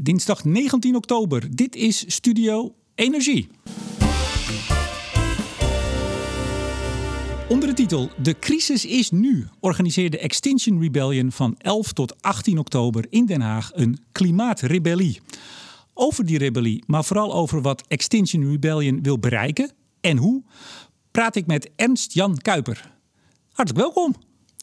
Dinsdag 19 oktober. Dit is Studio Energie. Onder de titel De crisis is nu organiseerde Extinction Rebellion van 11 tot 18 oktober in Den Haag een klimaatrebellie. Over die rebellie, maar vooral over wat Extinction Rebellion wil bereiken en hoe, praat ik met Ernst Jan Kuiper. Hartelijk welkom.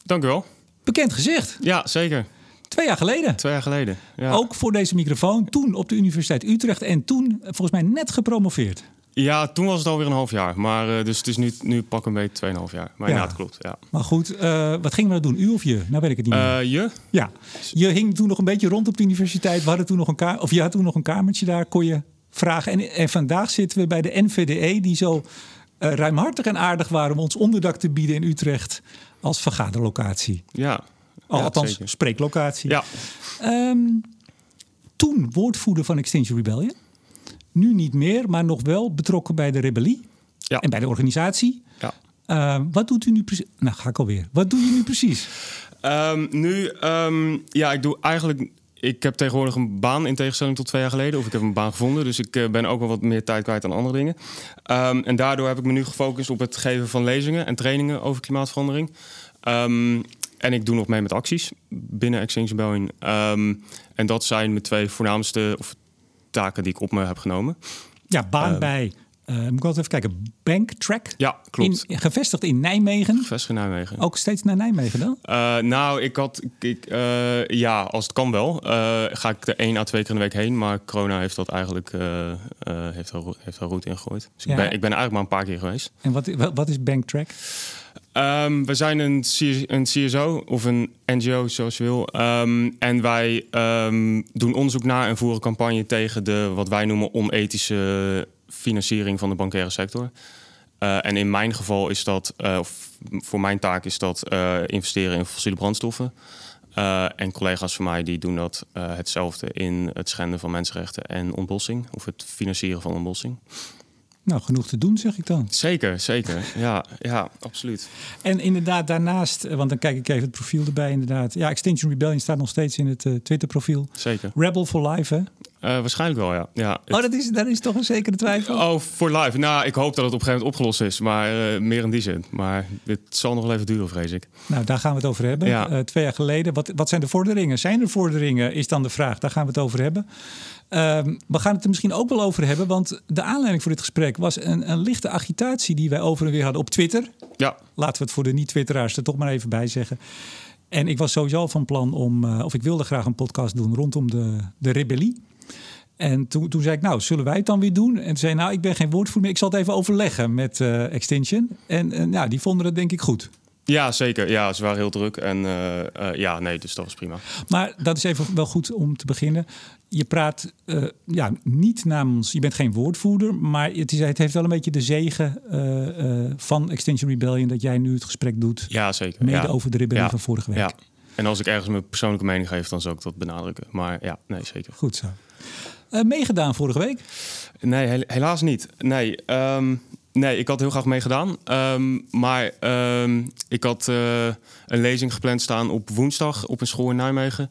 Dank u wel. Bekend gezicht. Ja, zeker. Twee jaar geleden. Twee jaar geleden. Ja. Ook voor deze microfoon. Toen op de Universiteit Utrecht en toen volgens mij net gepromoveerd. Ja, toen was het alweer een half jaar. Maar uh, dus het is nu, nu pak een beetje 2,5 jaar. Maar ja, ja het klopt. Ja. Maar goed, uh, wat gingen we nou doen? U of je? Nou weet ik het niet meer. Uh, je? Ja. Je hing toen nog een beetje rond op de universiteit. We hadden toen nog een kamer, of je had toen nog een kamertje daar, kon je vragen. En, en vandaag zitten we bij de NVDE, die zo ruimhartig en aardig waren om ons onderdak te bieden in Utrecht als vergaderlocatie. Ja. Althans, zeker. spreeklocatie. Ja. Um, toen woordvoerder van Extinction Rebellion. Nu niet meer, maar nog wel betrokken bij de rebellie. Ja. En bij de organisatie. Ja. Uh, wat doet u nu precies? Nou, ga ik alweer. Wat doe je nu precies? Um, nu, um, ja, ik doe eigenlijk ik heb tegenwoordig een baan in tegenstelling tot twee jaar geleden. Of ik heb een baan gevonden. Dus ik uh, ben ook wel wat meer tijd kwijt aan andere dingen. Um, en daardoor heb ik me nu gefocust op het geven van lezingen en trainingen over klimaatverandering. Um, en ik doe nog mee met acties binnen Exchange Rebellion. Um, en dat zijn mijn twee voornaamste of, taken die ik op me heb genomen. Ja, baan uh, bij, uh, moet ik altijd even kijken, Banktrack. Ja, klopt. In, gevestigd in Nijmegen. Gevestigd in Nijmegen. Ook steeds naar Nijmegen dan? Uh, nou, ik had, ik, ja, als het kan wel, ga ik er één à twee keer in de week heen. Maar corona heeft dat eigenlijk, heeft, er, heeft er route ingegooid. Dus ja. ik, ben, ik ben eigenlijk maar een paar keer geweest. En wat, wat is Banktrack? Um, we zijn een, een CSO of een NGO, zoals je wil. Um, en wij um, doen onderzoek naar en voeren campagne tegen de wat wij noemen onethische financiering van de bankaire sector. Uh, en in mijn geval is dat, uh, of voor mijn taak is dat uh, investeren in fossiele brandstoffen. en collega's van mij die doen dat hetzelfde in het schenden van mensenrechten en ontbossing, of het financieren van ontbossing. Nou, genoeg te doen, zeg ik dan. Zeker, zeker. Ja, ja, absoluut. En inderdaad, daarnaast, want dan kijk ik even het profiel erbij, inderdaad. Ja, Extinction Rebellion staat nog steeds in het uh, Twitter-profiel. Zeker. Rebel for Life, hè? Uh, waarschijnlijk wel, ja. ja oh, dat is, dat is toch een zekere twijfel? Oh, voor live. Nou, ik hoop dat het op een gegeven moment opgelost is. Maar uh, meer in die zin. Maar dit zal nog wel even duren, vrees ik. Nou, daar gaan we het over hebben. Ja. Uh, twee jaar geleden. Wat, wat zijn de vorderingen? Zijn er vorderingen, is dan de vraag. Daar gaan we het over hebben. Um, we gaan het er misschien ook wel over hebben. Want de aanleiding voor dit gesprek was een, een lichte agitatie... die wij over en weer hadden op Twitter. Ja. Laten we het voor de niet-twitteraars er toch maar even bij zeggen. En ik was sowieso van plan om... of ik wilde graag een podcast doen rondom de, de rebellie. En toen, toen zei ik, nou, zullen wij het dan weer doen? En toen zei nou, ik ben geen woordvoerder meer. Ik zal het even overleggen met uh, Extinction. En nou, die vonden het denk ik goed. Ja, zeker. Ja, ze waren heel druk. En uh, ja, nee, dus dat was prima. Maar dat is even wel goed om te beginnen. Je praat ja, niet namens, je bent geen woordvoerder, maar het, is, het heeft wel een beetje de zegen van Extinction Rebellion dat jij nu het gesprek doet. Ja, zeker. Mede ja. over de rebellie ja. van vorige week. Ja. En als ik ergens mijn persoonlijke mening geef, dan zou ik dat benadrukken. Maar ja, nee, zeker. Goed zo. Uh, meegedaan vorige week? Nee, he helaas niet. Nee, um, nee, ik had heel graag meegedaan. Um, maar um, ik had uh, een lezing gepland staan op woensdag op een school in Nijmegen.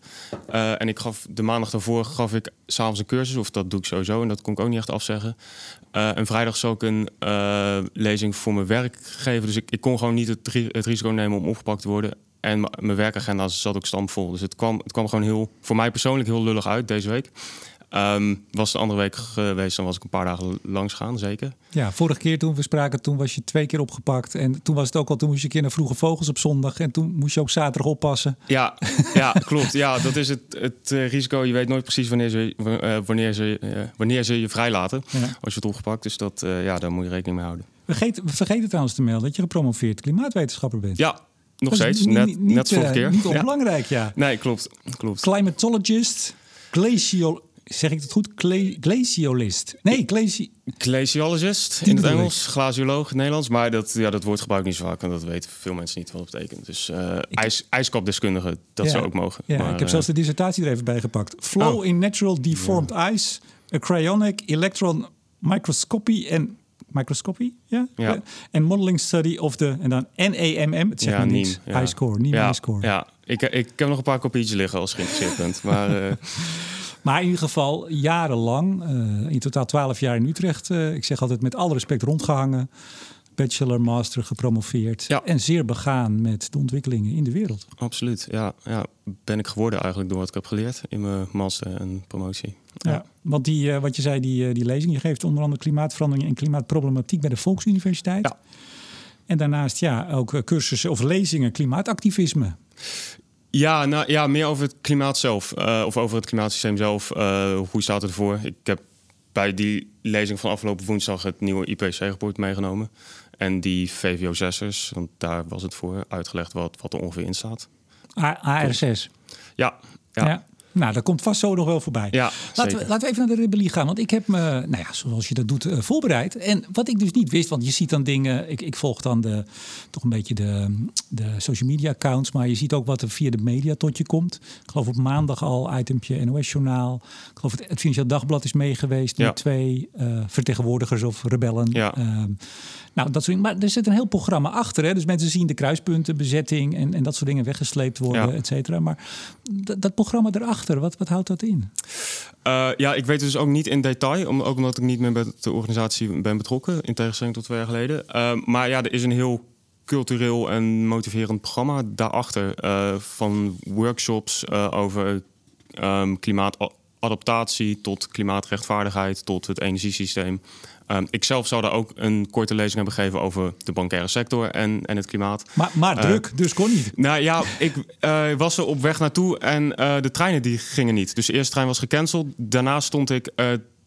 Uh, en ik gaf de maandag daarvoor gaf ik s'avonds een cursus, of dat doe ik sowieso. En dat kon ik ook niet echt afzeggen. en vrijdag zou ik een lezing voor mijn werk geven. Dus ik, ik kon gewoon niet het, het risico nemen om opgepakt te worden. En mijn werkagenda zat ook stampvol. Dus het kwam, het kwam gewoon heel, voor mij persoonlijk heel lullig uit deze week. Um, was de andere week geweest, dan was ik een paar dagen langs gaan, zeker. Ja, vorige keer toen we spraken, toen was je twee keer opgepakt. En toen was het ook al, toen moest je een keer naar Vroege Vogels op zondag. En toen moest je ook zaterdag oppassen. Ja, ja klopt. Ja, dat is het, het uh, risico. Je weet nooit precies wanneer ze, uh, wanneer ze, uh, wanneer ze je vrijlaten ja. als je het opgepakt. Dus dat, ja, daar moet je rekening mee houden. Vergeet, we vergeten trouwens te melden dat je gepromoveerd klimaatwetenschapper bent. Ja, nog steeds. Net, niet, net vorige keer. Niet onbelangrijk, ja. ja. Nee, klopt. klopt. Climatologist, glacial zeg ik het goed? Gle glaciolist. Nee, glaci glaciologist in het Engels, glacioloog in het Nederlands. Maar dat, ja, dat woord gebruik ik niet zo vaak en dat weten veel mensen niet wat het betekent. Dus uh, ijs, ijskapdeskundige, dat ja. zou ook mogen. Ja, maar, ik heb zelfs de dissertatie er even bij gepakt. Flow oh. in natural deformed ja. ice, a cryonic electron microscopy en microscopy, ja? ja. En modeling study of de en dan NAMM, het zegt ja, me niets. Ja. High score, niet ja, high score. Ja, ik, ik heb nog een paar kopietjes liggen als je geïnteresseerd bent, maar. Uh... Maar in ieder geval jarenlang, uh, in totaal twaalf jaar in Utrecht. Uh, ik zeg altijd met alle respect rondgehangen. Bachelor, master gepromoveerd. Ja. En zeer begaan met de ontwikkelingen in de wereld. Absoluut, ja, ja. Ben ik geworden eigenlijk door wat ik heb geleerd in mijn master en promotie. Ja, want die, uh, wat je zei, die, die lezing, je geeft onder andere klimaatverandering en klimaatproblematiek bij de Volksuniversiteit. Ja. En daarnaast ja, ook cursussen of lezingen klimaatactivisme. Ja, nou, ja, meer over het klimaat zelf. Uh, of over het klimaatsysteem zelf. Uh, hoe staat het ervoor? Ik heb bij die lezing van afgelopen woensdag het nieuwe IPCC-rapport meegenomen. En die VVO6'ers, want daar was het voor, uitgelegd wat, wat er ongeveer in staat. AR6? Ja, ja. ja. Nou, dat komt vast zo nog wel voorbij. Ja, laten, we, laten we even naar de rebellie gaan. Want ik heb me, nou ja, zoals je dat doet, uh, voorbereid. En wat ik dus niet wist, want je ziet dan dingen. Ik, ik volg dan de, toch een beetje de, de social media accounts. Maar je ziet ook wat er via de media tot je komt. Ik geloof op maandag al itempje NOS-journaal. Ik geloof het, het Financieel Dagblad is meegeweest. Met twee uh, vertegenwoordigers of rebellen. Ja. Uh, nou, dat soort Maar er zit een heel programma achter. Hè? Dus mensen zien de kruispunten, bezetting en, en dat soort dingen weggesleept worden, ja. et cetera. Maar dat programma erachter, wat, wat houdt dat in? Uh, ja, ik weet dus ook niet in detail, om, ook omdat ik niet meer bij de organisatie ben betrokken, in tegenstelling tot twee jaar geleden. Uh, maar ja, er is een heel cultureel en motiverend programma daarachter. Uh, van workshops over um, klimaatadaptatie tot klimaatrechtvaardigheid, tot het energiesysteem. Um, ik zelf zou daar ook een korte lezing hebben gegeven over de bankaire sector en, en het klimaat. Maar, maar druk, uh, dus kon niet. Nou ja, ik uh, was er op weg naartoe en uh, de treinen die gingen niet. Dus de eerste trein was gecanceld. Daarna stond ik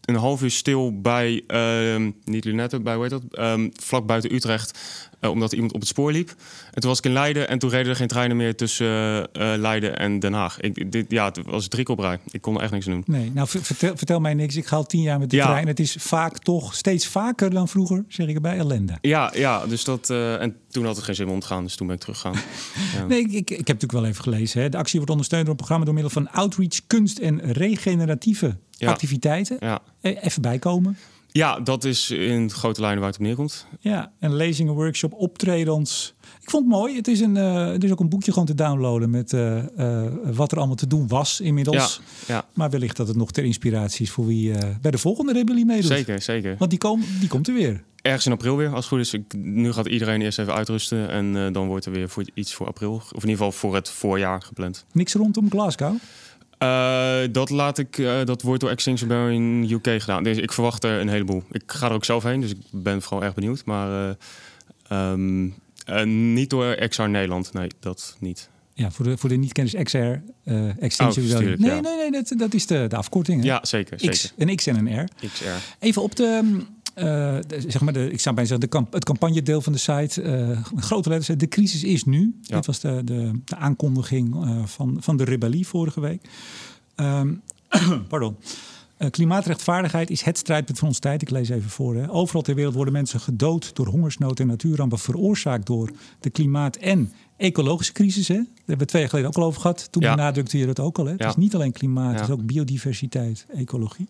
een half uur stil bij, ehm, niet Lunette, bij hoe heet dat? Um, vlak buiten Utrecht. Uh, omdat iemand op het spoor liep. En toen was ik in Leiden en toen reden er geen treinen meer tussen uh, Leiden en Den Haag. Ik, dit, ja, het was drie op rij. Ik kon er echt niks doen. Nee, nou vertel, vertel mij niks. Ik ga al tien jaar met de ja. trein. Het is vaak toch steeds vaker dan vroeger, zeg ik erbij, ellende. Ja, ja dus dat, uh, en toen had het geen zin om te gaan, dus toen ben ik teruggegaan. ja. Nee, ik, ik, ik, heb natuurlijk wel even gelezen. Hè. De actie wordt ondersteund door een programma door middel van outreach, kunst en regeneratieve ja. activiteiten. Ja. Even bijkomen. Ja, dat is in grote lijnen waar het op neerkomt. Ja, en lezingen, workshop, optredens. Ik vond het mooi. Het is, een, uh, het is ook een boekje gewoon te downloaden met uh, uh, wat er allemaal te doen was inmiddels. Ja, ja. Maar wellicht dat het nog ter inspiratie is voor wie bij de volgende rebellie meedoet. Zeker, zeker. Want die, kom, die komt er weer. Ergens in april weer, als het goed is. Ik, nu gaat iedereen eerst even uitrusten en dan wordt er weer voor iets voor april. Of in ieder geval voor het voorjaar gepland. Niks rondom Glasgow? Uh, dat, laat ik, uh, dat wordt door Extinction Rebellion UK gedaan. Dus ik verwacht er een heleboel. Ik ga er ook zelf heen, dus ik ben vooral erg benieuwd. Maar uh, um, niet door XR Nederland, nee, dat niet. Ja, voor de, voor de niet-kenners XR, Extinction oh, Rebellion. Nee, ja. nee, nee, dat, dat is de, de afkorting. Hè? Ja, zeker, X, zeker. Een X en een R. XR. Even op de... Uh, zeg maar de, ik zou bijna zeggen, de kamp, het campagnedeel van de site. Uh, grote letters, de crisis is nu. Ja. Dit was de, de, de aankondiging uh, van, van de rebellie vorige week. Um, pardon. Uh, klimaatrechtvaardigheid is het strijdpunt van onze tijd. Ik lees even voor. Hè. Overal ter wereld worden mensen gedood door hongersnood en natuurrampen veroorzaakt door de klimaat- en ecologische crisis. Hè. Daar hebben we twee jaar geleden ook al over gehad. Toen ja. benadrukte je dat ook al. Hè. Het Ja. is niet alleen klimaat, Ja. het is ook biodiversiteit, ecologie.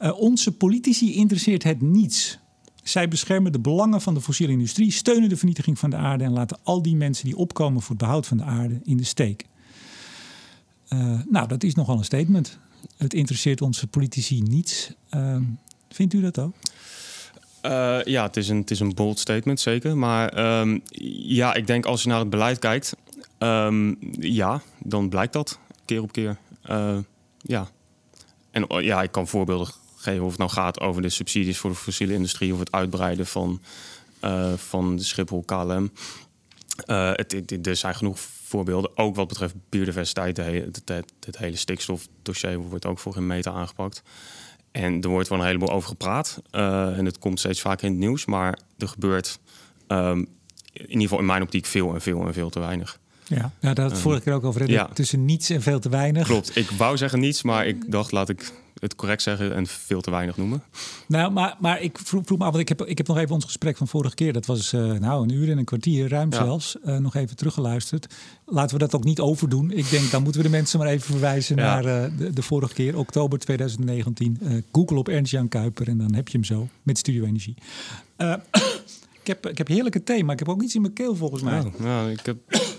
Uh, onze politici interesseert het niets. Zij beschermen de belangen van de fossiele industrie, steunen de vernietiging van de aarde en laten al die mensen die opkomen voor het behoud van de aarde in de steek. Uh, nou, dat is nogal een statement. Het interesseert onze politici niets. Uh, vindt u dat ook? Uh, ja, het is, een, het is een bold statement, zeker. Maar um, ja, ik denk als je naar het beleid kijkt, um, ja, dan blijkt dat keer op keer. Ja. En uh, ja, ik kan voorbeelden of het nou gaat over de subsidies voor de fossiele industrie of het uitbreiden van, uh, van de Schiphol KLM. Uh, het, het, er zijn genoeg voorbeelden, ook wat betreft biodiversiteit. Het, het, het hele stikstofdossier wordt ook voor geen meter aangepakt. En er wordt wel een heleboel over gepraat. Uh, en het komt steeds vaker in het nieuws. Maar er gebeurt um, in ieder geval in mijn optiek veel en veel en veel te weinig. Ja, ja daar had het vorige keer ook over. Ja. Tussen niets en veel te weinig. Klopt. Ik wou zeggen niets, maar ik dacht, laat ik het correct zeggen en veel te weinig noemen. Nou, maar, maar ik vroeg, vroeg me af, want ik heb, ik heb nog even ons gesprek van vorige keer. Dat was uh, nou een uur en een kwartier, ruim ja. zelfs. Uh, nog even teruggeluisterd. Laten we dat ook niet overdoen. Ik denk, dan moeten we de mensen maar even verwijzen ja. naar uh, de, de, vorige keer, oktober 2019. Google op Ernst-Jan Kuiper en dan heb je hem zo met Studio Energie. Ik, heb, ik heb heerlijke thee, maar ik heb ook iets in mijn keel volgens mij. Ja, nou, ik heb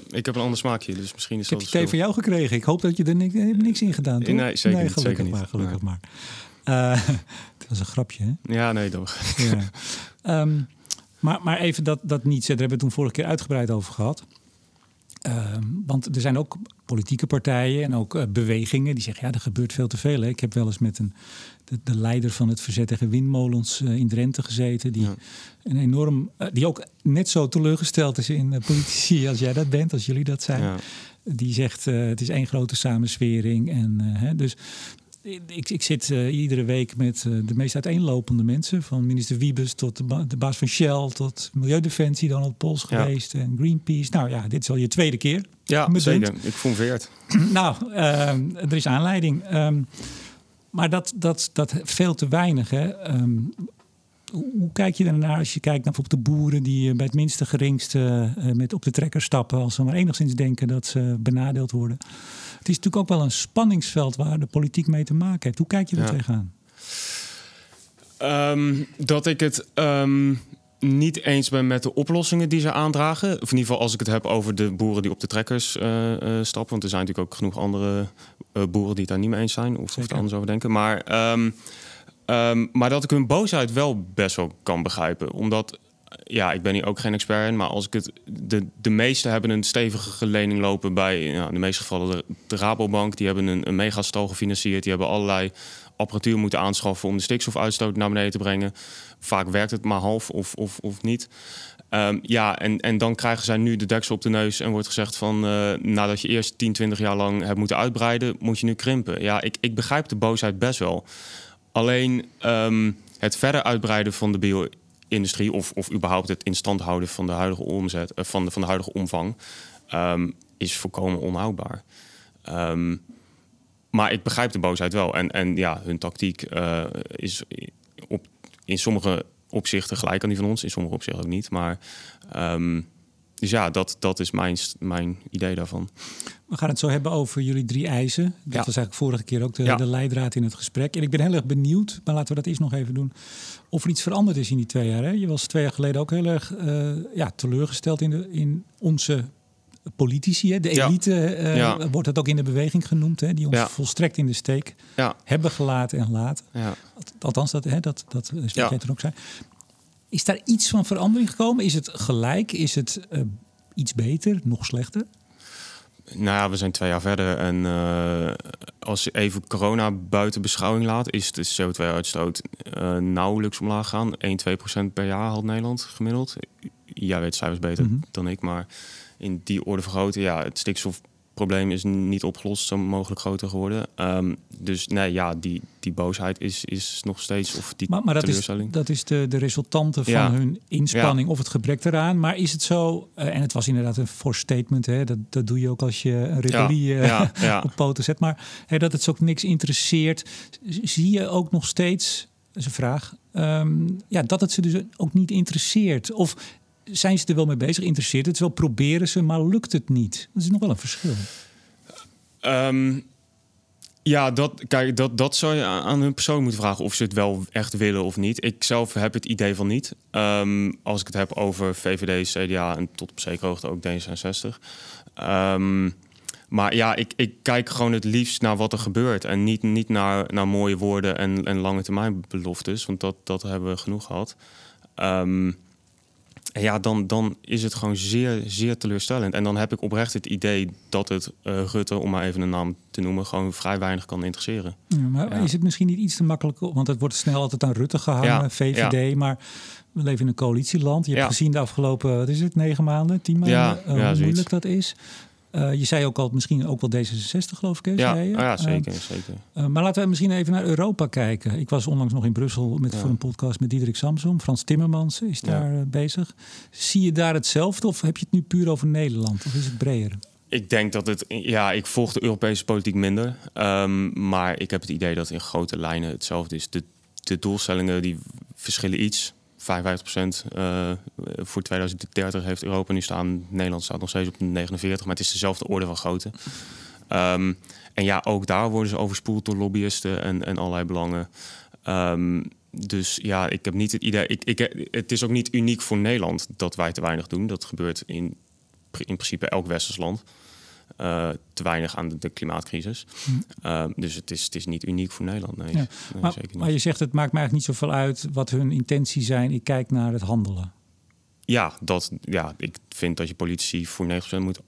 ik heb een ander smaakje, dus misschien is Ik heb dat die thee van jou gekregen. Ik hoop dat je er niks, hebt niks in gedaan, toch? Nee, zeker niet, gelukkig zeker niet. maar, gelukkig Nee. maar. Eh, het was een grapje, hè? Ja, nee, toch. Ja. Ehm, maar, maar even dat, dat niet, daar hebben we toen vorige keer uitgebreid over gehad. Ehm, want er zijn ook politieke partijen en ook eh, bewegingen die zeggen: ja, er gebeurt veel te veel. Hè. Ik heb wel eens met een, de, de leider van het verzet tegen windmolens eh, in Drenthe gezeten, die Ja. een enorm, eh, die ook net zo teleurgesteld is in eh, politici als jij dat bent, als jullie dat zijn. Ja. Die zegt: het is één grote samenswering. En, hè, dus ik, ik zit iedere week met de meest uiteenlopende mensen. Van minister Wiebes tot de, ba- de baas van Shell tot Milieudefensie, Donald Pols Ja. geweest en Greenpeace. Nou ja, dit is al je tweede keer. Ja, zeker. Ik vereerd. nou, ehm, er is aanleiding. Ehm, maar dat, dat, dat veel te weinig. Hè? Ehm, hoe, kijk je daarnaar als je kijkt naar bijvoorbeeld de boeren die eh, bij het minste geringste eh, met op de trekker stappen als ze maar enigszins denken dat ze benadeeld worden? Het is natuurlijk ook wel een spanningsveld waar de politiek mee te maken heeft. Hoe kijk je er Ja. tegenaan? Ehm, dat ik het ehm, niet eens ben met de oplossingen die ze aandragen. Of in ieder geval als ik het heb over de boeren die op de trekkers eh, eh, stappen. Want er zijn natuurlijk ook genoeg andere eh, boeren die het daar niet mee eens zijn. Of, of er anders over denken. Maar, ehm, ehm, maar dat ik hun boosheid wel best wel kan begrijpen. Omdat, ja, ik ben hier ook geen expert in. Maar als ik het, de, de meesten hebben een stevige lening lopen bij, ja, in de meeste gevallen de, de Rabobank. Die hebben een, een megastal gefinancierd. Die hebben allerlei apparatuur moeten aanschaffen om de stikstofuitstoot naar beneden te brengen. Vaak werkt het maar half of, of, of niet. Ehm, ja, en, en dan krijgen zij nu de deksel op de neus en wordt gezegd van eh, nadat je eerst 10, 20 jaar lang hebt moeten uitbreiden, moet je nu krimpen. Ja, ik, ik begrijp de boosheid best wel. Alleen ehm, het verder uitbreiden van de bio-industrie, of, of überhaupt het in stand houden van de huidige omzet, eh, van, de, van de huidige omvang, ehm, is volkomen onhoudbaar. Ehm, maar ik begrijp de boosheid wel. En, en ja, hun tactiek eh, is op, in sommige opzichten gelijk aan die van ons, in sommige opzichten ook niet. Maar ehm, dus ja, dat, dat is mijn, mijn idee daarvan. We gaan het zo hebben over jullie drie eisen. Dat Ja. was eigenlijk vorige keer ook de, Ja. de leidraad in het gesprek. En ik ben heel erg benieuwd, maar laten we dat eerst nog even doen. Of er iets veranderd is in die twee jaar. Hè? Je was twee jaar geleden ook heel erg eh, ja, teleurgesteld in, de, in onze politici. Hè? De elite eh, Ja. wordt dat ook in de beweging genoemd. Hè? Die ons Ja. volstrekt in de steek Ja, hebben gelaten en laten. ja. Althans, dat, hè, dat, dat jij toen ook zei. Is daar iets van verandering gekomen? Is het gelijk? Is het eh, iets beter? Nog slechter? Nou ja, we zijn twee jaar verder. En eh, als je even corona buiten beschouwing laat, is de CO2-uitstoot eh, nauwelijks omlaag gaan. 1, 2 procent per jaar had Nederland gemiddeld. Jij weet cijfers beter Mhm. dan ik, maar in die orde van grootte, ja, het stikstofprobleem is niet opgelost, zo mogelijk groter geworden. Ehm, dus nee, ja, die, die boosheid is, is nog steeds, of die Maar, maar dat is, dat is de, de resultante van Ja. hun inspanning of het gebrek eraan. Maar is het zo, eh, en het was inderdaad een forced statement, hè, dat, dat doe je ook als je een rebellie eh, ja, ja. op poten zet. Maar hè, dat het ze ook niks interesseert. Zie je ook nog steeds, dat is een vraag, ehm, ja, dat het ze dus ook niet interesseert? Of zijn ze er wel mee bezig, interesseert het wel, proberen ze, maar lukt het niet? Dat is nog wel een verschil. Ehm, ja, dat, kijk, dat, dat zou je aan hun persoon moeten vragen of ze het wel echt willen of niet. Ik zelf heb het idee van niet. Ehm, als ik het heb over VVD, CDA en tot op zekere hoogte ook D66. Ehm, maar ja, ik, ik kijk gewoon het liefst naar wat er gebeurt. En niet, niet naar, naar mooie woorden en, en lange termijn beloftes. Want dat, dat hebben we genoeg gehad. En ja, dan, dan is het gewoon zeer, zeer teleurstellend. En dan heb ik oprecht het idee dat het eh, Rutte, om maar even een naam te noemen, gewoon vrij weinig kan interesseren. Ja, maar Ja. is het misschien niet iets te makkelijk? Want het wordt snel altijd aan Rutte gehangen, Ja, VVD. Maar we leven in een coalitieland. Je hebt Ja. gezien de afgelopen, wat is het, negen maanden, tien maanden, Ja, eh, hoe moeilijk dat is. Eh, je zei ook al, misschien ook wel D66 geloof ik. Hè, Ja, zei je? oh ja Eh, zeker, zeker. eh, maar laten we misschien even naar Europa kijken. Ik was onlangs nog in Brussel met, Ja. voor een podcast met Diederik Samsom. Frans Timmermans is daar bezig. Zie je daar hetzelfde of heb je het nu puur over Nederland? Of is het breder? Ik denk dat het, ja, ik volg de Europese politiek minder. Ehm, maar ik heb het idee dat in grote lijnen hetzelfde is. De, de doelstellingen die verschillen iets. 55% eh voor 2030 heeft Europa nu staan. Nederland staat nog steeds op 49, maar het is dezelfde orde van grootte. Ehm, en ja, ook daar worden ze overspoeld door lobbyisten en, en allerlei belangen. Ehm, dus ja, ik heb niet het idee. Ik, ik, het is ook niet uniek voor Nederland dat wij te weinig doen. Dat gebeurt in in principe elk westers land. Uh, te weinig aan de, de klimaatcrisis. Uh, dus het is, het is niet uniek voor Nederland. Nee, ja. nee maar, zeker niet. maar je zegt het maakt mij eigenlijk niet zoveel uit wat hun intenties zijn. Ik kijk naar het handelen. Ja, dat, ja ik vind dat je politici voor 9% moet,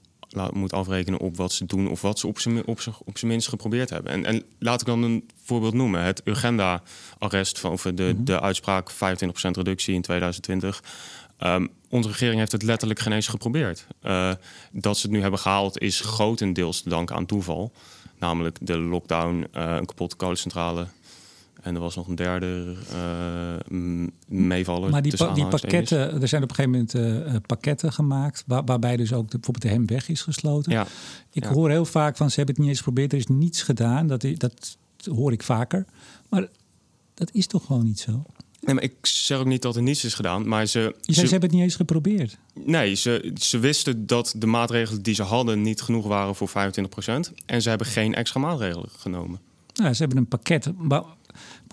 moet afrekenen op wat ze doen of wat ze op zijn op zijn- op minst geprobeerd hebben. En, en laat ik dan een voorbeeld noemen: het Urgenda-arrest van of de, de uitspraak 25% reductie in 2020. Ehm, onze regering heeft het letterlijk geen eens geprobeerd. Eh, dat ze het nu hebben gehaald is grotendeels te danken aan toeval. Namelijk de lockdown, eh, een kapotte kolencentrale. En er was nog een derde m- meevaller. Maar die, pa- die pakketten, er zijn op een gegeven moment pakketten gemaakt. Waar, waarbij dus ook de, bijvoorbeeld de hemweg is gesloten. Ja, Ik ja. hoor heel vaak van ze hebben het niet eens geprobeerd. Er is niets gedaan. Dat, dat hoor ik vaker. Maar dat is toch gewoon niet zo? Nee, maar ik zeg ook niet dat er niets is gedaan. Maar ze, Je zei, ze- ze hebben het niet eens geprobeerd. nee, ze, ze wisten dat de maatregelen die ze hadden niet genoeg waren voor 25%. En ze hebben geen extra maatregelen genomen. Nou, ze hebben een pakket.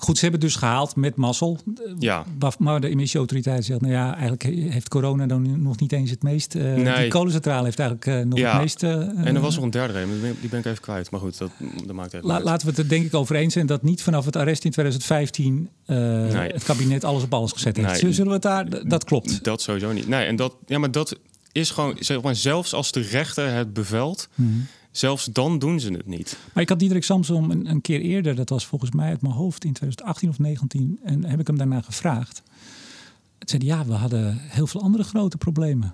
Goed, ze hebben het dus gehaald met mazzel. Ja, Waar- Maar de emissieautoriteit zegt, nou ja, eigenlijk heeft corona dan nog niet eens het meest... eh Nee. Die kolencentrale heeft eigenlijk eh, nog Ja. het meest... eh, en er was nog een derde reden, die ben, ik even kwijt. Maar goed, dat, dat maakt even La- uit. laten we het er denk ik over eens zijn dat niet vanaf het arrest in 2015 eh, Nee. het kabinet alles op alles gezet heeft. Nee. Zullen we het daar? Dat klopt. Dat sowieso niet. Nee, en dat, ja, maar dat is gewoon, zeg maar, zelfs als de rechter het bevelt, Mhm. Zelfs dan doen ze het niet. Maar ik had Diederik Samsom een, een keer eerder, dat was volgens mij uit mijn hoofd in 2018 of 19, en heb ik hem daarna gevraagd. Het zei ja, we hadden heel veel andere grote problemen.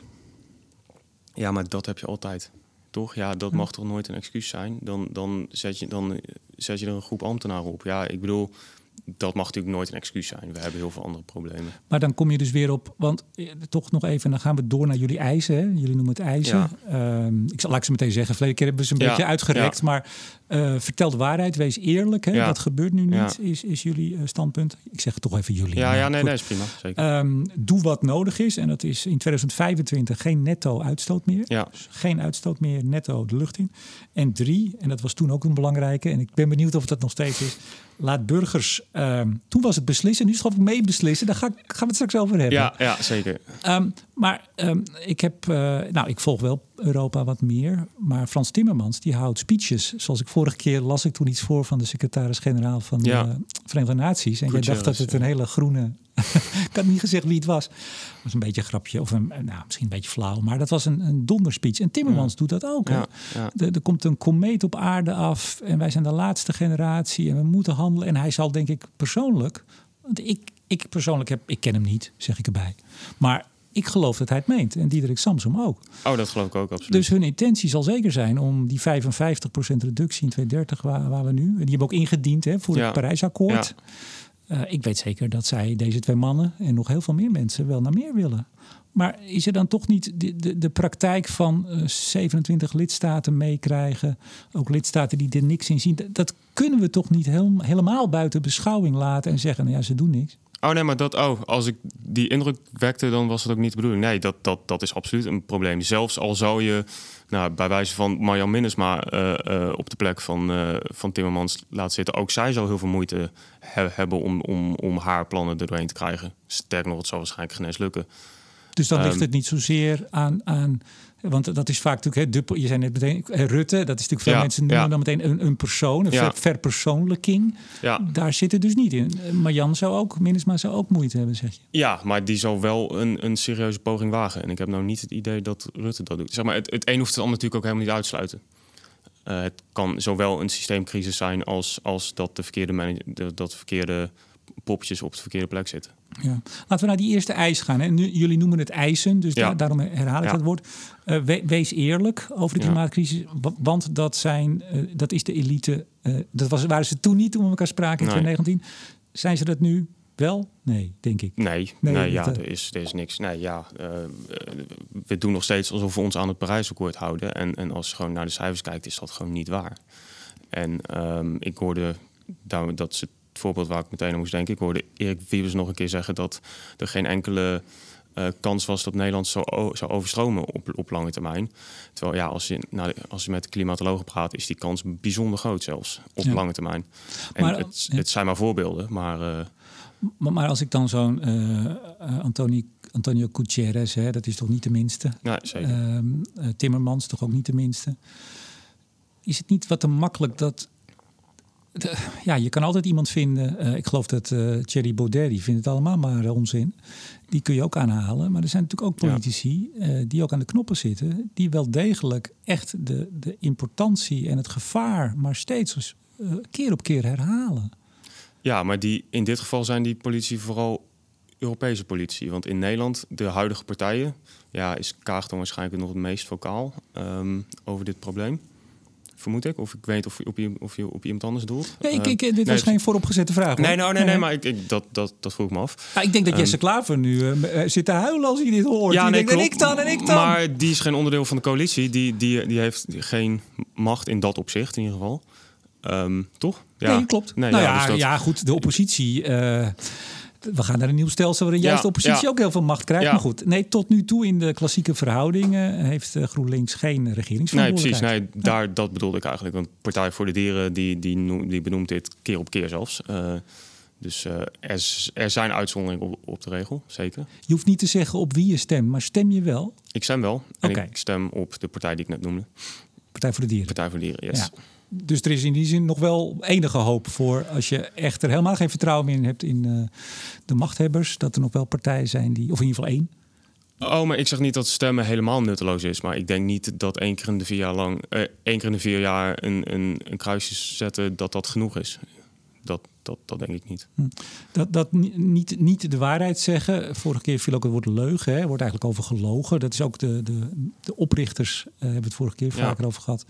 Ja, maar dat heb je altijd. Toch? Ja, dat mag toch nooit een excuus zijn? Dan, dan, zet je, dan zet je er een groep ambtenaren op. Ja, ik bedoel, dat mag natuurlijk nooit een excuus zijn. We hebben heel veel andere problemen. Maar dan kom je dus weer op, want eh, toch nog even, dan gaan we door naar jullie eisen. Hè? Jullie noemen het eisen. Ja. Ehm, ik zal laat ik ze meteen zeggen, verleden keer hebben we ze een Ja, beetje uitgerekt. Maar eh, vertel de waarheid, wees eerlijk. Hè? Ja. Dat gebeurt nu niet, Ja. is, is jullie eh, standpunt. Ik zeg toch even jullie. Ja, ja nee, goed. nee, is prima. Zeker. Ehm, doe wat nodig is. En dat is in 2025 geen netto uitstoot meer. ja, Dus geen uitstoot meer netto de lucht in. En drie, en dat was toen ook een belangrijke, en ik ben benieuwd of dat nog steeds is. Laat burgers, ehm, toen was het beslissen, nu is het gewoon mee beslissen. Daar ga ik, gaan we het straks over hebben. ja, ja, zeker. Ehm, maar ik heb, eh, nou, ik volg wel Europa wat meer. Maar Frans Timmermans, die houdt speeches. Zoals ik vorige keer las ik toen iets voor van de secretaris-generaal van de Ja. Verenigde Naties. En jij dacht dat het een hele groene. ik had niet gezegd wie het was. Het was een beetje een grapje, of een, nou, misschien een beetje flauw. Maar dat was een, een donderspeech. En Timmermans Ja. doet dat ook. hè? Ja, ja. Er, er komt een komeet op aarde af en wij zijn de laatste generatie en we moeten handelen. En hij zal denk ik persoonlijk, want ik, ik persoonlijk heb, ik ken hem niet, zeg ik erbij. Maar ik geloof dat hij het meent en Diederik Samsom ook. Oh, dat geloof ik ook absoluut. Dus hun intentie zal zeker zijn om die 55% reductie in 2030 waar, waar we nu, en die hebben ook ingediend hè, voor Ja. het Parijsakkoord. Eh, ik weet zeker dat zij, deze twee mannen en nog heel veel meer mensen, wel naar meer willen. Maar is er dan toch niet de, de, de praktijk van eh, 27 lidstaten meekrijgen? Ook lidstaten die er niks in zien. Dat, dat kunnen we toch niet heel, helemaal buiten beschouwing laten en zeggen: nou ja, ze doen niks. Oh nee, maar dat, oh, als ik die indruk wekte, dan was het ook niet de bedoeling. Nee, dat, dat, dat is absoluut een probleem. Zelfs al zou je, nou, bij wijze van Marjan Minnesma eh, eh, op de plek van, eh, van Timmermans laten zitten, ook zij zou heel veel moeite he- hebben om, om, om haar plannen er doorheen te krijgen. Sterker nog, het zal waarschijnlijk geen eens lukken. Dus dan ligt Ehm. het niet zozeer aan. aan want dat is vaak natuurlijk, hè, je zei net meteen, eh, Rutte, dat is natuurlijk veel Ja, mensen noemen ja. dan meteen een, een persoon, een Ja. ver- verpersoonlijking. Ja, Daar zit het dus niet in. Eh, Marjan zou ook, Minnesma zou ook moeite hebben, zeg je. ja maar die zal wel een, een serieuze poging wagen. En ik heb nou niet het idee dat Rutte dat doet. Zeg maar, het, het een hoeft het ander natuurlijk ook helemaal niet uitsluiten. Eh, het kan zowel een systeemcrisis zijn als, als dat, de verkeerde dat de verkeerde poppetjes op de verkeerde plek zitten. Ja. Laten we naar die eerste eis gaan. Hè. Nu, jullie noemen het eisen, dus Ja. da- daarom herhaal ik Ja. dat woord. Eh, we- wees eerlijk over de klimaatcrisis, wa- want dat, zijn, eh, dat is de elite. eh, dat was, waren ze toen niet toen we elkaar spraken in Nee. 2019. Zijn ze dat nu wel? Nee, denk ik. Nee, Nee, nee, ja, er is, er is niks. Nee, ja, we doen nog steeds alsof we ons aan het Parijsakkoord houden. En, en als je gewoon naar de cijfers kijkt, is dat gewoon niet waar. En ehm, ik hoorde, dat is het voorbeeld waar ik meteen aan moest denken. Ik hoorde Erik Wiebes nog een keer zeggen dat er geen enkele eh, kans was dat Nederland zou, zou overstromen op, op lange termijn. Terwijl ja, als je, nou, als je met de klimatologen praat, is die kans bijzonder groot zelfs op Ja. lange termijn. En Maar, het, ja. het zijn maar voorbeelden, maar... eh, Maar, maar als ik dan zo'n eh, Antoni- Antonio Gutierrez, hè, dat is toch niet de minste. Ja, zeker. Ehm, eh, Timmermans, toch ook niet de minste. Is het niet wat te makkelijk dat... de- ja, je kan altijd iemand vinden. eh, ik geloof dat eh Thierry Baudet, die vindt het allemaal maar eh, onzin. Die kun je ook aanhalen. Maar er zijn natuurlijk ook Ja. politici die ook aan de knoppen zitten. Die wel degelijk echt de, de importantie en het gevaar maar steeds keer op keer herhalen. Ja, maar die, in dit geval zijn die politie vooral Europese politie. Want in Nederland, de huidige partijen, ja, is Kaag dan waarschijnlijk nog het meest vocaal ehm, over dit probleem. Vermoed ik. Of ik weet of je op, je- of je op iemand anders doelt. Nee, ik, Ehm, ik, dit nee, was geen vooropgezette vraag. hoor. Nee, nou, nee, nee, maar ik, ik, dat, dat, dat vroeg ik me af. Ja, ik denk dat Ehm, Jesse Klaver nu eh, eh, zit te huilen als hij dit hoort. Ja, Die nee, denkt, en ik dan, en ik dan. Maar die is geen onderdeel van de coalitie. Die, die, die heeft geen macht in dat opzicht, in ieder geval. Ehm, toch? Ja. Nee, klopt. Nee, nou ja, ja, dus dat- ja, goed, de oppositie. eh, we gaan naar een nieuw stelsel waarin juist de oppositie ook heel veel macht krijgt. Maar goed, nee, tot nu toe in de klassieke verhoudingen heeft eh, GroenLinks geen Nee, regeringsverantwoordelijkheid. precies. Nee, daar, dat bedoelde ik eigenlijk. Want Partij voor de Dieren die, die, die benoemt dit keer op keer zelfs. Eh, dus eh, er, er zijn uitzonderingen op, op de regel, zeker. Je hoeft niet te zeggen op wie je stemt, maar stem je wel? Ik stem wel. En Oké. ik stem op de partij die ik net noemde. Partij voor de Dieren. Partij voor de Dieren, yes. Ja. Dus er is in die zin nog wel enige hoop voor als je echt er helemaal geen vertrouwen meer in hebt in eh, de machthebbers, dat er nog wel partijen zijn die, of in ieder geval één. Oh, maar ik zeg niet dat stemmen helemaal nutteloos is. Maar ik denk niet dat één keer in de vier jaar lang, eh, één keer in de vier jaar een, een, een kruisje zetten, dat dat genoeg is. Dat, dat, dat denk ik niet. Dat, dat ni- niet, niet de waarheid zeggen. Vorige keer viel ook het woord leugen. Hè. Er wordt eigenlijk over gelogen. Dat is ook de, de, de oprichters, eh, hebben het vorige keer Ja. vaker over gehad.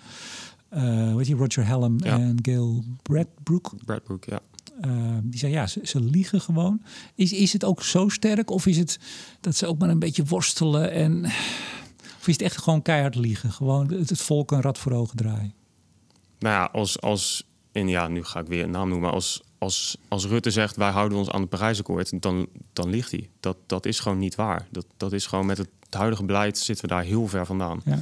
Eh hoe heet die? Roger Hallam Ja. en Gail Bradbrook. Bradbrook, ja. Eh, die zei ja, ze, ze liegen gewoon. Is, is het ook zo sterk? Of is het dat ze ook maar een beetje worstelen? En, of is het echt gewoon keihard liegen? Gewoon het, het volk een rad voor ogen draaien. Nou ja, als, als en ja, nu ga ik weer een naam noemen. Maar als, als, als Rutte zegt wij houden ons aan het Parijsakkoord, dan, dan ligt hij. Dat, dat is gewoon niet waar. Dat, dat is gewoon met het huidige beleid zitten we daar heel ver vandaan. Ja.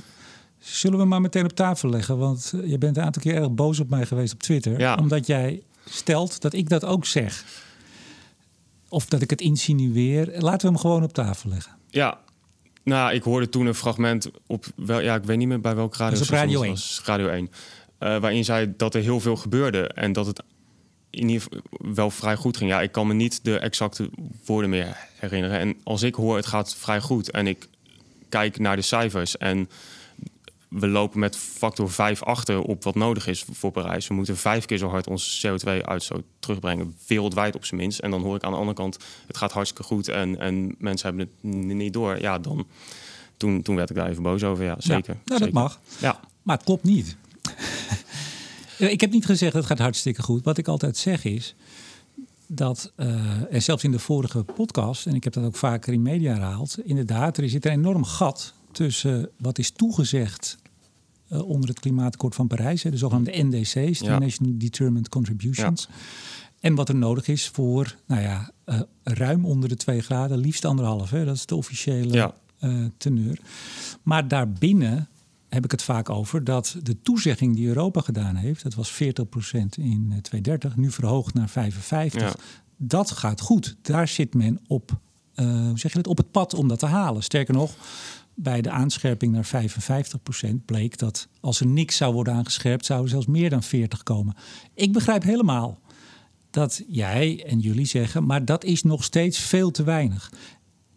Zullen we maar meteen op tafel leggen? Want eh, je bent een aantal keer erg boos op mij geweest op Twitter. Ja. Omdat jij stelt dat ik dat ook zeg. Of dat ik het insinueer. Laten we hem gewoon op tafel leggen. Ja, nou, ik hoorde toen een fragment op, wel, ja, ik weet niet meer bij welk radio. Op Radio 1. was, Radio 1. eh, waarin zei dat er heel veel gebeurde en dat het in ieder geval wel vrij goed ging. Ja, ik kan me niet de exacte woorden meer herinneren. En als ik hoor het gaat vrij goed en ik kijk naar de cijfers en we lopen met factor 5 achter op wat nodig is voor Parijs. We moeten vijf keer zo hard onze CO2-uitstoot terugbrengen, wereldwijd op zijn minst. En dan hoor ik aan de andere kant, het gaat hartstikke goed en, en mensen hebben het niet door. Ja, dan, toen, toen werd ik daar even boos over, ja, zeker. Ja, nou, dat mag. Ja, Maar het klopt niet. ik heb niet gezegd dat het gaat hartstikke goed. Wat ik altijd zeg is dat, eh, en zelfs in de vorige podcast, en ik heb dat ook vaker in media herhaald, inderdaad, er zit een enorm gat tussen wat is toegezegd eh, onder het klimaatakkoord van Parijs, hè, de zogenaamde NDC's, de Ja. National Determined Contributions. En wat er nodig is voor, nou ja, eh, ruim onder de 2 graden, liefst anderhalf. Hè, dat is de officiële Ja. eh, teneur. Maar daarbinnen heb ik het vaak over dat de toezegging die Europa gedaan heeft, dat was 40% in eh, 2030, nu verhoogd naar 55. Ja. Dat gaat goed. Daar zit men op, hoe zeg je dat, op het pad om dat te halen. Sterker nog, bij de aanscherping naar 55% bleek dat als er niks zou worden aangescherpt, zou er zelfs meer dan 40 komen. Ik begrijp helemaal dat jij en jullie zeggen, maar dat is nog steeds veel te weinig.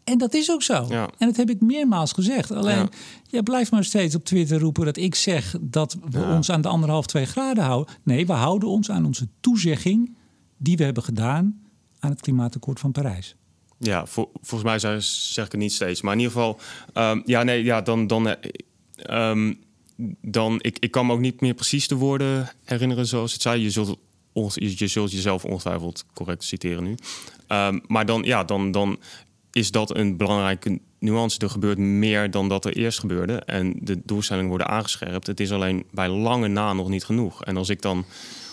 En dat is ook zo. Ja. En dat heb ik meermaals gezegd. Alleen, Ja. jij blijft maar steeds op Twitter roepen dat ik zeg dat we Ja. ons aan de anderhalf, twee graden houden. Nee, we houden ons aan onze toezegging die we hebben gedaan aan het klimaatakkoord van Parijs. Ja, vol- volgens mij zei- zeg ik het niet steeds. Maar in ieder geval, ehm, ja, nee, ja, dan, dan, ehm, dan ik, ik kan me ook niet meer precies de woorden herinneren zoals het zei. Je zult, je zult jezelf ongetwijfeld correct citeren nu. Ehm, maar dan, ja, dan, dan is dat een belangrijke nuance. Er gebeurt meer dan dat er eerst gebeurde. En de doelstellingen worden aangescherpt. Het is alleen bij lange na nog niet genoeg. En als ik dan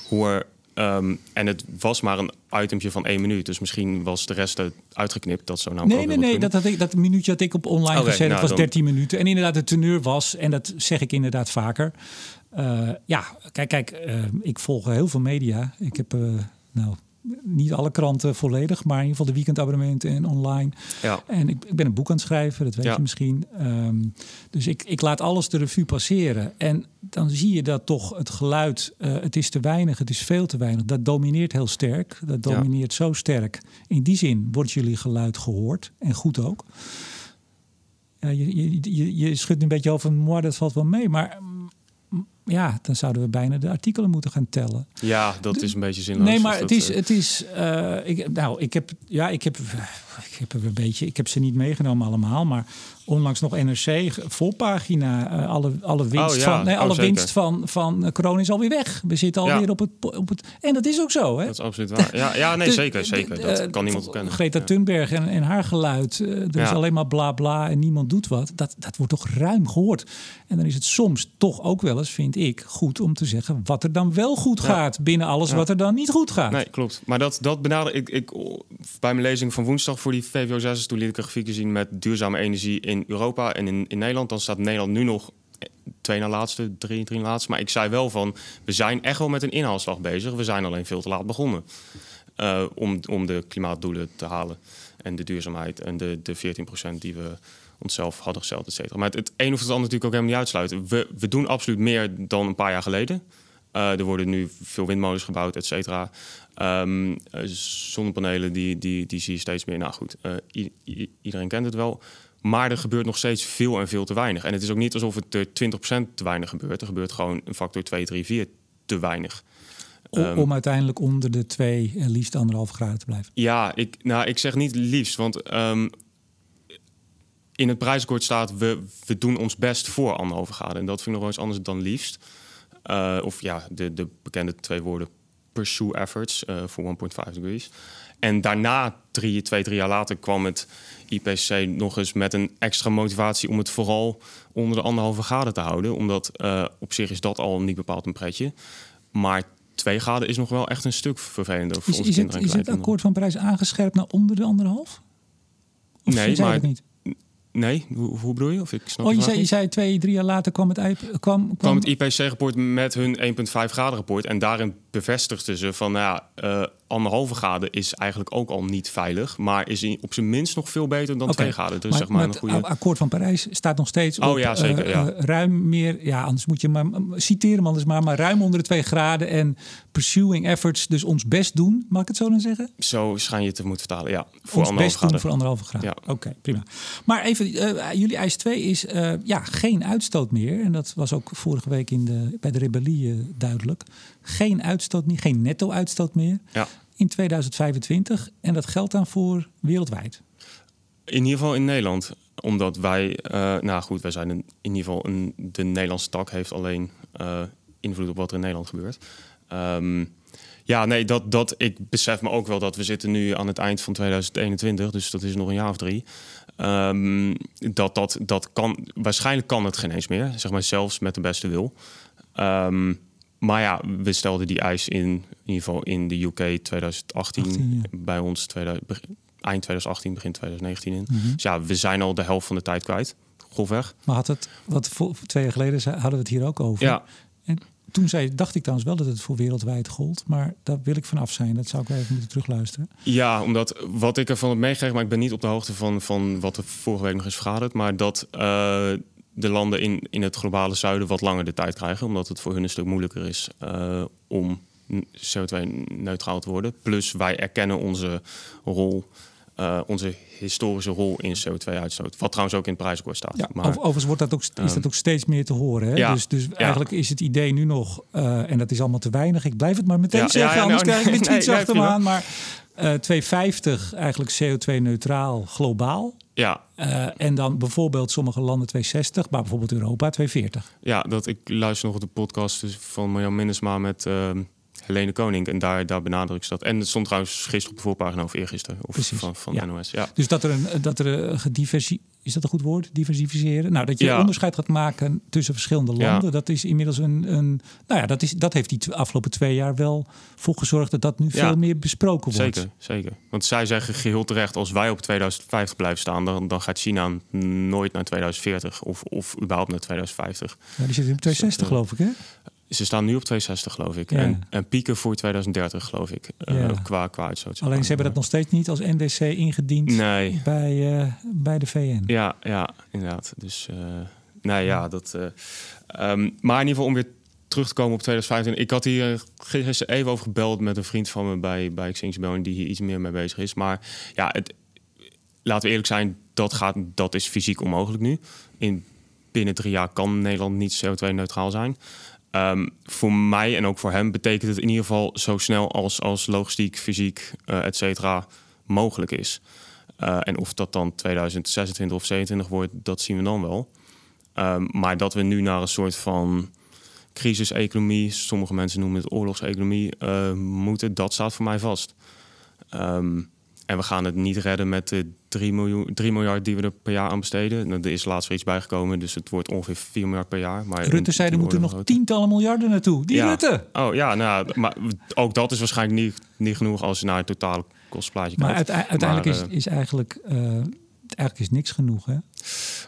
hoor... ehm, en het was maar een itempje van één minuut. Dus misschien was de rest uitgeknipt. Dat zou nou Nee, nee, nee. Dat, had ik, dat minuutje had ik op online Oké, gezet. nou, dat was dan- 13 minuten. En inderdaad, de teneur was, en dat zeg ik inderdaad vaker. eh, ja, kijk, kijk eh, ik volg heel veel media. Ik heb, eh, nou, niet alle kranten volledig, maar in ieder geval de weekendabonnementen en online. Ja. En ik, ik ben een boek aan het schrijven, dat weet Ja. je misschien. Ehm, dus ik, ik laat alles de revue passeren. En dan zie je dat toch het geluid, eh, het is te weinig, het is veel te weinig. Dat domineert heel sterk. Dat Ja. domineert zo sterk. In die zin wordt jullie geluid gehoord. En goed ook. Ja, je, je, je, je schudt een beetje over, moi, dat valt wel mee. Maar mm, ja, dan zouden we bijna de artikelen moeten gaan tellen. Ja, dat is een beetje zinloos. Nee, maar Dus het dat, is, eh, het is eh, ik, nou, ik heb, ja, ik heb, ik heb er een beetje, ik heb ze niet meegenomen allemaal, maar onlangs nog NRC voorpagina, eh, alle, alle winst Oh, ja. van, nee, Oh, alle winst van, van eh, corona is alweer weg. We zitten Ja. alweer op het, op het, en dat is ook zo, hè? Dat is absoluut waar. Ja, ja nee, Dus, zeker, zeker. Dat kan niemand ontkennen. Greta Ja. Thunberg en, en haar geluid, eh, er is Ja. alleen maar bla bla en niemand doet wat. Dat, dat wordt toch ruim gehoord. En dan is het soms toch ook wel eens, vind ik, goed om te zeggen wat er dan wel goed Ja. gaat binnen alles Ja. wat er dan niet goed gaat. Nee, klopt. Maar dat, dat benader ik, ik bij mijn lezing van woensdag voor die VWO 6. Toen liet ik een grafiekje zien met duurzame energie in Europa en in, in Nederland. Dan staat Nederland nu nog twee na laatste, drie, drie laatste. Maar ik zei wel van, we zijn echt wel met een inhaalslag bezig. We zijn alleen veel te laat begonnen. eh, om, om de klimaatdoelen te halen. En de duurzaamheid en de, de 14% die we onszelf hadden gesteld, et cetera. Maar het, een of het ander natuurlijk ook helemaal niet uitsluiten. We, we doen absoluut meer dan een paar jaar geleden. Eh, er worden nu veel windmolens gebouwd, et cetera. Ehm, eh, zonnepanelen, die, die, die zie je steeds meer. Nou goed, iedereen kent het wel. Maar er gebeurt nog steeds veel en veel te weinig. En het is ook niet alsof het er 20% te weinig gebeurt. Er gebeurt gewoon een factor 2, 3, 4 te weinig. Ehm, om uiteindelijk onder de twee, en liefst anderhalf graden te blijven. Ja, ik, nou, ik zeg niet liefst, want ehm, in het prijsakkoord staat... We, we doen ons best voor anderhalve graden. En dat vind ik nog wel eens anders dan liefst. Eh, of ja, de, de bekende twee woorden pursue efforts eh, voor 1.5 degrees. En daarna, drie, twee, drie jaar later, kwam het IPCC nog eens met een extra motivatie om het vooral onder de anderhalve graden te houden. Omdat eh, op zich is dat al niet bepaald een pretje. Maar twee graden is nog wel echt een stuk vervelender voor Is, onze is, het, kinderen en is het akkoord van Parijs aangescherpt naar onder de anderhalf? Of Nee, maar- niet? Nee, hoe, hoe bedoel je? Of ik snap Oh, je zei, je zei twee, drie jaar later kwam het, kwam, kwam, kwam het IPCC-rapport met hun 1,5 graden rapport. En daarin bevestigden ze van, nou ja, eh, anderhalve graden is eigenlijk ook al niet veilig. Maar is in- op zijn minst nog veel beter dan Oké, 2 graden. Dus maar, zeg maar maar een het goede... akkoord van Parijs staat nog steeds Oh op ja, zeker, eh, ja. eh, ruim meer, ja, anders moet je maar citeren hem anders maar, maar ruim onder de twee graden en pursuing efforts, dus ons best doen, mag ik het zo dan zeggen? Zo schijn je het te moeten vertalen, ja. Voor ons best doen graden. voor anderhalve graad. Ja. Oké, prima. Maar even, eh, jullie eis 2 is ja, geen uitstoot meer. En dat was ook vorige week in de, bij de rebellie duidelijk. Geen uitstoot meer, geen netto-uitstoot meer Ja. in 2025. En dat geldt dan voor wereldwijd. In ieder geval in Nederland. Omdat wij, eh, nou goed, wij zijn een, in ieder geval een, de Nederlandse tak heeft alleen eh, invloed op wat er in Nederland gebeurt. Ehm, ja, nee, dat, dat, ik besef me ook wel dat we zitten nu aan het eind van 2021, dus dat is nog een jaar of drie. Ehm, dat, dat, dat kan, waarschijnlijk kan het geen eens meer, zeg maar zelfs met de beste wil. Ehm, maar ja, we stelden die eis in, in ieder geval in de UK 2018, 18, bij ons 2000, beg- eind 2018, begin 2019 in. Mhm. Dus ja, we zijn al de helft van de tijd kwijt, grofweg. Maar had het, wat voor, twee jaar geleden hadden we het hier ook over. Ja, En toen zei, dacht ik trouwens wel dat het voor wereldwijd gold. Maar daar wil ik vanaf zijn. Dat zou ik wel even moeten terugluisteren. Ja, omdat wat ik ervan heb meegekregen, maar ik ben niet op de hoogte van, van wat er vorige week nog is vergaderd, maar dat eh, de landen in, in het globale zuiden wat langer de tijd krijgen, omdat het voor hun een stuk moeilijker is eh, om CO2-neutraal te worden. Plus wij erkennen onze rol, eh, onze historische rol in CO2-uitstoot, wat trouwens ook in het prijsakkoord staat. Ja, maar, overigens wordt dat ook, is dat ehm, ook steeds meer te horen. Hè? ja, dus dus eigenlijk is het idee nu nog, eh, en dat is allemaal te weinig. Ik blijf het maar meteen zeggen, ja, anders nou, krijg ik nee, achter me aan. Maar eh 250 eigenlijk CO2-neutraal globaal. Ja, Eh, en dan bijvoorbeeld sommige landen 260, maar bijvoorbeeld Europa 240. Ja, dat ik luister nog op de podcast dus van Marjan Minnesma met ehm Helene Koning. En daar, daar benadrukt ze dat. En het stond trouwens gisteren op de voorpagina of eergisteren. Of Precies, van, van ja. NOS. Ja. Dus dat er een, dat er een gediversi is dat een goed woord? Diversificeren? Nou, dat je Ja. onderscheid gaat maken tussen verschillende Ja. landen. Dat is inmiddels een, een nou ja, dat, is, dat heeft die afgelopen twee jaar wel voor gezorgd dat dat nu Ja. veel meer besproken wordt. Zeker, zeker. Want zij zeggen geheel terecht, als wij op 2050 blijven staan, dan, dan gaat China nooit naar 2040 of, of überhaupt naar 2050. Ja, die zit in 260 Dus, eh, geloof ik, hè? Ze staan nu op 260, geloof ik. Ja. En, en pieken voor 2030, geloof ik. eh, Ja. qua, qua uitstoot. Alleen ze hebben dat nog steeds niet als NDC ingediend Nee. bij, eh, bij de VN. Ja, ja, inderdaad. Dus, eh nee, ja, dat... eh, ehm, maar in ieder geval om weer terug te komen op 2025. Ik had hier gisteren even over gebeld met een vriend van me bij, bij Rebellion... die hier iets meer mee bezig is. Maar ja, het, laten we eerlijk zijn, dat, gaat, dat is fysiek onmogelijk nu. In, binnen drie jaar kan Nederland niet CO2-neutraal zijn. Ehm, voor mij en ook voor hem betekent het in ieder geval zo snel als, als logistiek, fysiek, eh et cetera, mogelijk is. Eh, en of dat dan 2026 of 27 wordt, dat zien we dan wel. Ehm, maar dat we nu naar een soort van crisiseconomie, sommige mensen noemen het oorlogseconomie, eh, moeten, dat staat voor mij vast. Ehm, en we gaan het niet redden met de 3, miljoen, 3 miljard die we er per jaar aan besteden. Nou, Er is laatst weer iets bijgekomen, dus het wordt ongeveer 4 miljard per jaar. Maar Rutte zei er moeten nog groter. tientallen miljarden naartoe. Die Ja. Rutte! Oh ja, nou, maar ook dat is waarschijnlijk niet, niet genoeg als je naar het totale kostplaatje Maar kijkt. uite- uiteindelijk Maar, is, is eigenlijk, eh, eigenlijk is niks genoeg. Hè?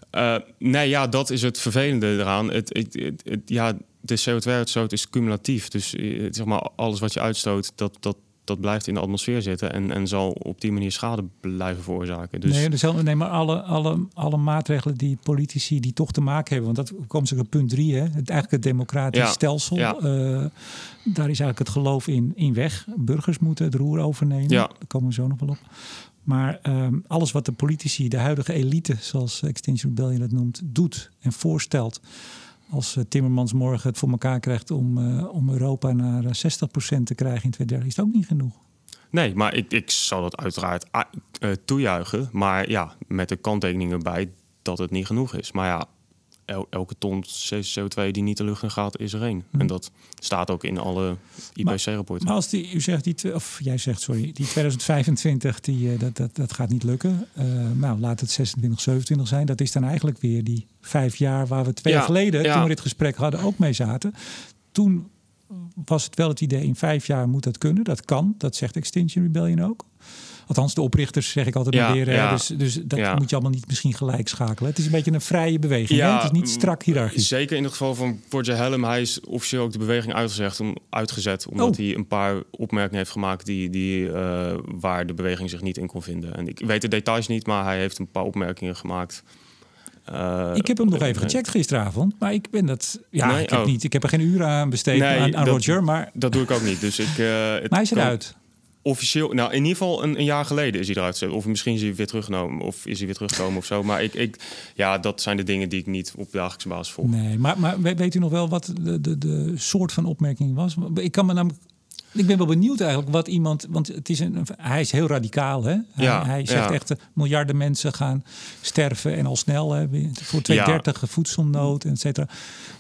Eh, nee, ja, dat is het vervelende eraan. Het, het, het, het- ja, de CO2-uitstoot is cumulatief. Dus eh, zeg maar, alles wat je uitstoot, dat, dat, dat blijft in de atmosfeer zitten... en, en zal op die manier schade blijven veroorzaken. Dus Nee, dus, nee, maar alle, alle, alle maatregelen die politici die toch te maken hebben, want dat komt ze op punt drie, hè? Het, eigenlijk het democratisch Ja, stelsel. ja. eh, daar is eigenlijk het geloof in, in weg. Burgers moeten het roer overnemen. Ja. Daar komen we zo nog wel op. Maar ehm, alles wat de politici, de huidige elite, zoals Extinction Rebellion het noemt, doet en voorstelt. Als eh, Timmermans morgen het voor elkaar krijgt om, eh, om Europa naar eh, 60% te krijgen in 2030, is het ook niet genoeg. nee, maar ik, ik zal dat uiteraard eh, toejuichen. Maar ja, met de kanttekening erbij dat het niet genoeg is. Maar ja, el- elke ton CO2 die niet de lucht in gaat, is er één. Hm. En dat staat ook in alle IPC-rapporten. Maar als die, u zegt die, of jij zegt sorry, die 2025, die, eh, dat, dat, dat gaat niet lukken. Eh, nou, laat het 26, 27 zijn. Dat is dan eigenlijk weer die vijf jaar waar we twee Ja, jaar geleden, ja. toen we dit gesprek hadden, ook mee zaten. Toen was het wel het idee, in vijf jaar moet dat kunnen. Dat kan, dat zegt Extinction Rebellion ook. Althans, de oprichters zeg ik altijd Ja, weer. ja. Dus, dus dat Ja. moet je allemaal niet misschien gelijk schakelen. Het is een beetje een vrije beweging. hè? Het is niet strak hiërarchisch. Zeker in het geval van Roger Helm. Hij is officieel ook de beweging uitgezet, om, uitgezet omdat Oh. hij een paar opmerkingen heeft gemaakt die, die, eh, waar de beweging zich niet in kon vinden. En ik weet de details niet, maar hij heeft een paar opmerkingen gemaakt. Eh, Ik heb hem nog even gecheckt gisteravond, maar ik ben dat. Ja, Nee? ik heb Oh. niet. Ik heb er geen uren aan besteed Nee, aan, aan dat- Roger, maar, Dat doe ik ook niet. Dus ik, het maar hij is eruit. Officieel, nou in ieder geval een, een jaar geleden is hij eruit gezet. Of misschien is hij weer teruggenomen, of is hij weer teruggekomen of zo. Maar ik, ik, ja, dat zijn de dingen die ik niet op dagelijkse basis volg. Nee, maar, maar we- weet u nog wel wat de, de, de soort van opmerking was? Ik kan me namelijk. Ik ben wel benieuwd eigenlijk wat iemand. Want het is een, hij is heel radicaal. Hè? Hij, Ja, hij zegt ja. echt: eh, miljarden mensen gaan sterven en al snel. Hè, voor 2030 voedselnood, et cetera.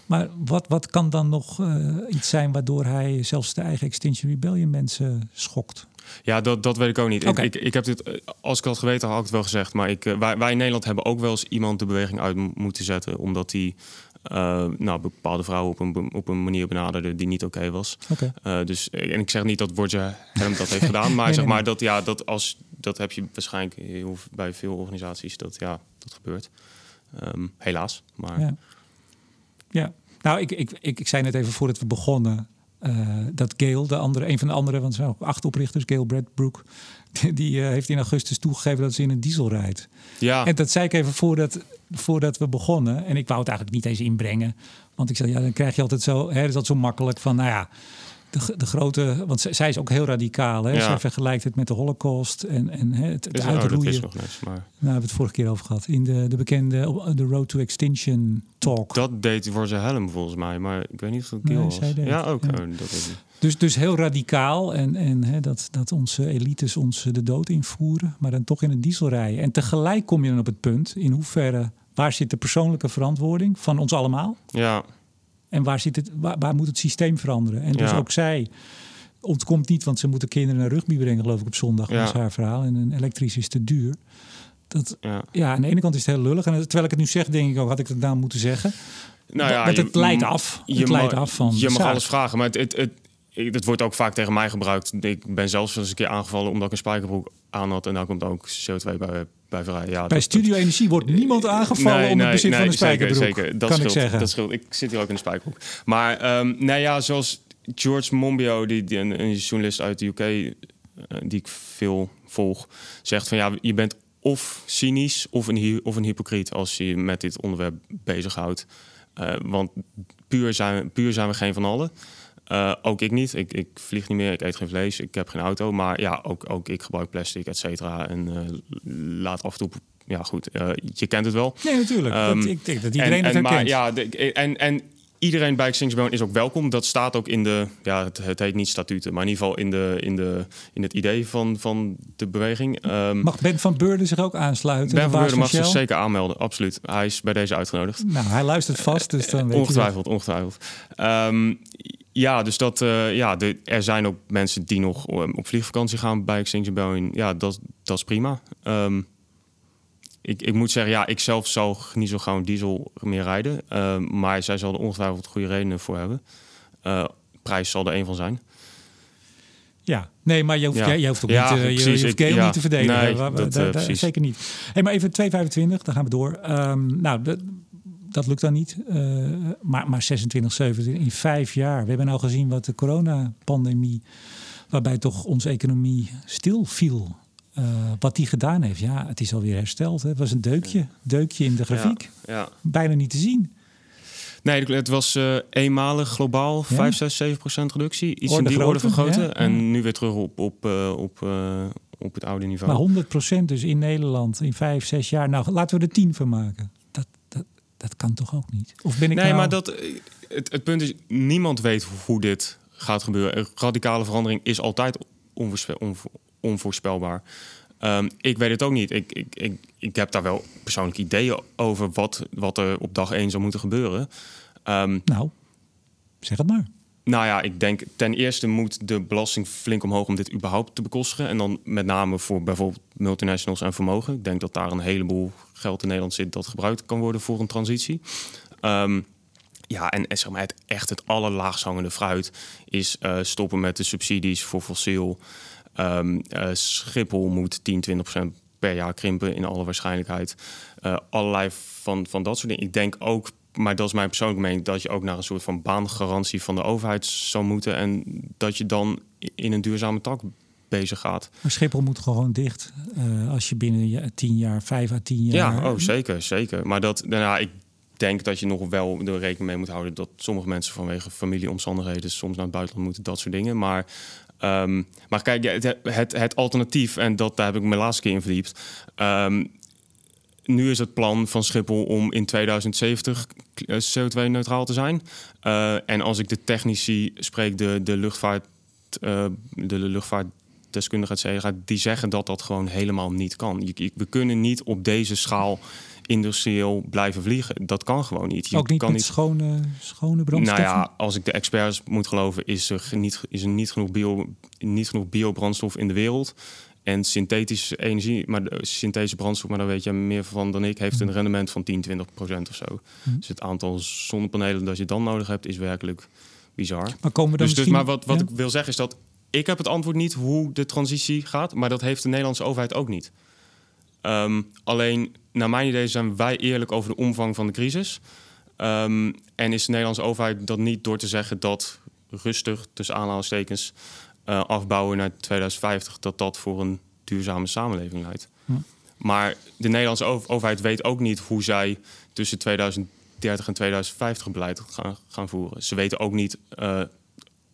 Maar wat, wat kan dan nog eh, iets zijn waardoor hij zelfs de eigen Extinction Rebellion mensen schokt? Ja, dat, dat weet ik ook niet. Ik, ik, ik heb dit, eh, als ik had geweten, had ik het wel gezegd. Maar ik, eh, wij, wij in Nederland hebben ook wel eens iemand de beweging uit moeten zetten. Omdat die eh, nou, bepaalde vrouwen op een, op een manier benaderde die niet oké was. Dus, en ik zeg niet dat Roger Helm dat heeft gedaan. Maar Nee, zeg nee, maar dat, ja, dat, als, dat heb je waarschijnlijk heel, bij veel organisaties. Dat, ja, dat gebeurt. Ehm, helaas. Maar Ja. ja. Nou, ik, ik, ik, ik zei net even voordat we begonnen. Eh, dat Gail, de andere, een van de andere, want er zijn ook acht oprichters, Gail Bradbrook, die, die eh, heeft in augustus toegegeven dat ze in een diesel rijdt. ja, En dat zei ik even voordat, voordat we begonnen. En ik wou het eigenlijk niet eens inbrengen. Want ik zei, ja, dan krijg je altijd zo, hè, is dat zo makkelijk van, nou ja, de, de grote, want zij zij is ook heel radicaal. Hè? Ja. Zij vergelijkt het met de Holocaust en, en hè, het, is, uitroeien. ik nog niet. Maar Nou, we hebben het vorige keer over gehad. In de, de bekende op- de Road to Extinction talk. dat deed Roger Helm volgens mij. Maar ik weet niet of dat Nee, Gil was. zij deed Ja, het, ook. ja. Oh, dat ik. Dus, dus heel radicaal. En, en hè, dat, dat onze elites ons de dood invoeren. Maar dan toch in een diesel rijden. En tegelijk kom je dan op het punt. In hoeverre, waar zit de persoonlijke verantwoording van ons allemaal? Ja, En waar, zit het, waar, waar moet het systeem veranderen? En dus Ja. ook zij ontkomt niet, want ze moeten kinderen naar rugby brengen, geloof ik, op zondag. Ja. Dat is haar verhaal. En een elektrisch is te duur. Dat, ja. ja, aan de ene kant is het heel lullig. En terwijl ik het nu zeg, denk ik ook, had ik het nou moeten zeggen. Nou ja, Want je- het leidt af. Je het leidt mag- af van Je mag zaak. alles vragen, maar het, het, het, ik, dat wordt ook vaak tegen mij gebruikt. Ik ben zelfs eens een keer aangevallen omdat ik een spijkerbroek aan had. En daar komt ook CO2 bij, bij vrij. Ja, bij Studio Energie wordt niemand aangevallen nee, om het bezit van een spijkerbroek. Zeker, zeker. Dat kan scheelt, ik zeggen. Dat scheelt. Ik zit hier ook in een spijkerbroek. Maar um, nou ja, zoals George Monbiot, die, die een, een, journalist uit de UK, uh, die ik veel volg, zegt van ja, je bent of cynisch of een, of een hypocriet als je met dit onderwerp bezighoudt. Uh, want puur zijn, puur zijn we geen van allen. Uh, ook ik niet. Ik, ik, vlieg niet meer, ik eet geen vlees, ik heb geen auto. Maar ja, ook, ook ik gebruik plastic, et cetera. En uh, laat af en toe... Ja, goed, uh, je kent het wel. Nee, natuurlijk. Um, dat, ik denk dat iedereen en, het herkent. Maar, ja, de, en, en iedereen bij Extinction is ook welkom. Dat staat ook in de, ja, het, het, heet niet statuten, maar in ieder geval in, de, in, de, in het idee van, van de beweging. Um, mag Ben van Beurden zich ook aansluiten? Ben van Beurden mag zich zeker aanmelden, absoluut. Hij is bij deze uitgenodigd. Nou, hij luistert vast, dus dan weet Ongetwijfeld, ongetwijfeld. Um, ja, dus dat, uh, ja, de, er zijn ook mensen die nog op vliegvakantie gaan bij Extinction Rebellion. Ja, dat, dat is prima. Um, ik, ik moet zeggen, ja, ik zelf zal niet zo gauw diesel meer rijden. Uh, maar zij zal er ongetwijfeld goede redenen voor hebben. Uh, prijs zal er een van zijn. Ja, nee, maar je hoeft, ja. je, je hoeft ook ja, niet, uh, precies, je, hoeft ik, ja, niet te verdedigen. Nee, dat, da, da, zeker niet. Hey, maar even 2,25, dan gaan we door. Um, nou, dat lukt dan niet. Uh, maar, maar 26, 27 in vijf jaar. We hebben nou gezien wat de coronapandemie, waarbij toch onze economie stil viel. Uh, wat die gedaan heeft, ja, het is alweer hersteld. Hè. Het was een deukje, deukje in de grafiek. Ja, ja. Bijna niet te zien. Nee, het was uh, eenmalig globaal 5, 6, 7 procent reductie. Iets orde in die orde vergroten. En nu weer terug op, op, op, op het oude niveau. Maar 100 procent dus in Nederland in 5, 6 jaar. Nou, laten we er 10 van maken. Dat, kan toch ook niet? Of ben ik nee, nou... maar dat, het, het punt is, niemand weet hoe dit gaat gebeuren. Een radicale verandering is altijd onvoorspel, onvoorspelbaar. Um, ik weet het ook niet. Ik, ik, ik, ik heb daar wel persoonlijke ideeën over wat, wat er op dag 1 zou moeten gebeuren. Um, nou, zeg het maar. Nou ja, ik denk ten eerste moet de belasting flink omhoog om dit überhaupt te bekostigen. En dan met name voor bijvoorbeeld multinationals en vermogen. Ik denk dat daar een heleboel geld in Nederland zit dat gebruikt kan worden voor een transitie. Um, ja, en, zeg maar het echt het allerlaagst hangende fruit is uh, stoppen met de subsidies voor fossiel. Um, uh, Schiphol moet 10, 20 procent per jaar krimpen in alle waarschijnlijkheid. Uh, allerlei van, van dat soort dingen. Ik denk ook, maar dat is mijn persoonlijke mening, dat je ook naar een soort van baangarantie van de overheid zou moeten. En dat je dan in een duurzame tak bezig gaat. Maar Schiphol moet gewoon dicht uh, als je binnen 10 jaar, 5 à 10 jaar. Ja, oh, zeker, zeker. Maar dat, nou, ja, ik denk dat je nog wel er rekening mee moet houden dat sommige mensen vanwege familieomstandigheden soms naar het buitenland moeten, dat soort dingen. Maar Um, maar kijk, het, het, het, alternatief, en dat, daar heb ik me laatste keer in verdiept. Um, nu is het plan van Schiphol om in 2070 eh, CO2-neutraal te zijn. Uh, en als ik de technici spreek, de, de luchtvaart, uh, de luchtvaartdeskundigen, die zeggen dat dat gewoon helemaal niet kan. Je, we kunnen niet op deze schaal industrieel blijven vliegen. Dat kan gewoon niet. Je Ook niet kan met niet... schone, schone brandstof. Nou ja, als ik de experts moet geloven, is er niet, is er niet, genoeg, bio, niet genoeg biobrandstof in de wereld. En synthetische energie, maar synthetische brandstof, maar daar weet je meer van dan ik, heeft een hm. rendement van 10, 20 procent of zo. Hm. Dus het aantal zonnepanelen dat je dan nodig hebt, is werkelijk bizar. Maar komen we dan dus, dus maar wat, wat ik wil zeggen is dat ik heb het antwoord niet hoe de transitie gaat, maar dat heeft de Nederlandse overheid ook niet. Um, alleen, naar mijn idee, zijn wij eerlijk over de omvang van de crisis. Um, en is de Nederlandse overheid dat niet door te zeggen dat rustig, tussen aanhalingstekens, uh, afbouwen naar 2050, dat dat voor een duurzame samenleving leidt. Hm. Maar de Nederlandse overheid weet ook niet hoe zij tussen 2030 en 2050 beleid gaan, gaan voeren. Ze weten ook niet uh,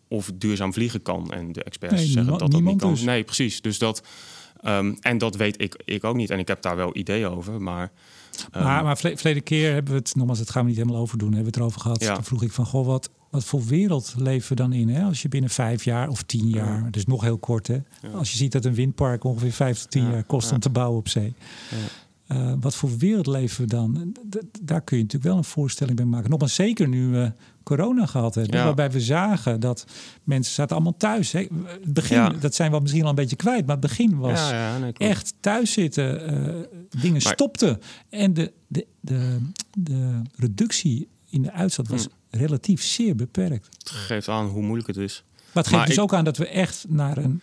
of duurzaam vliegen kan. En de experts nee, zeggen dat dat niet kan. Dus. Nee, precies. Dus dat. Um, en dat weet ik, ik ook niet. En ik heb daar wel ideeën over. Maar, um, maar, maar verleden keer hebben we het, nogmaals, het gaan we niet helemaal over doen. Hebben we het erover gehad. Ja. Toen vroeg ik van, goh, wat, wat voor wereld leven we dan in? Hè? Als je binnen vijf jaar of tien jaar, ja. dus nog heel kort, hè? Ja. Als je ziet dat een windpark ongeveer vijf tot tien jaar kost om te bouwen op zee. Uh, wat voor wereld leven we dan? D daar kun je natuurlijk wel een voorstelling bij maken. Nogmaals, zeker nu we corona gehad hebben. Ja. Waarbij we zagen dat mensen zaten allemaal thuis. Hè. Het begin, ja. dat zijn we misschien al een beetje kwijt. Maar het begin was ja, nee, echt thuis zitten. Uh, dingen maar... stopten. En de, de, de, de reductie in de uitstoot was hm. Relatief zeer beperkt. Het geeft aan hoe moeilijk het is. Maar het geeft dus ook aan dat we echt naar een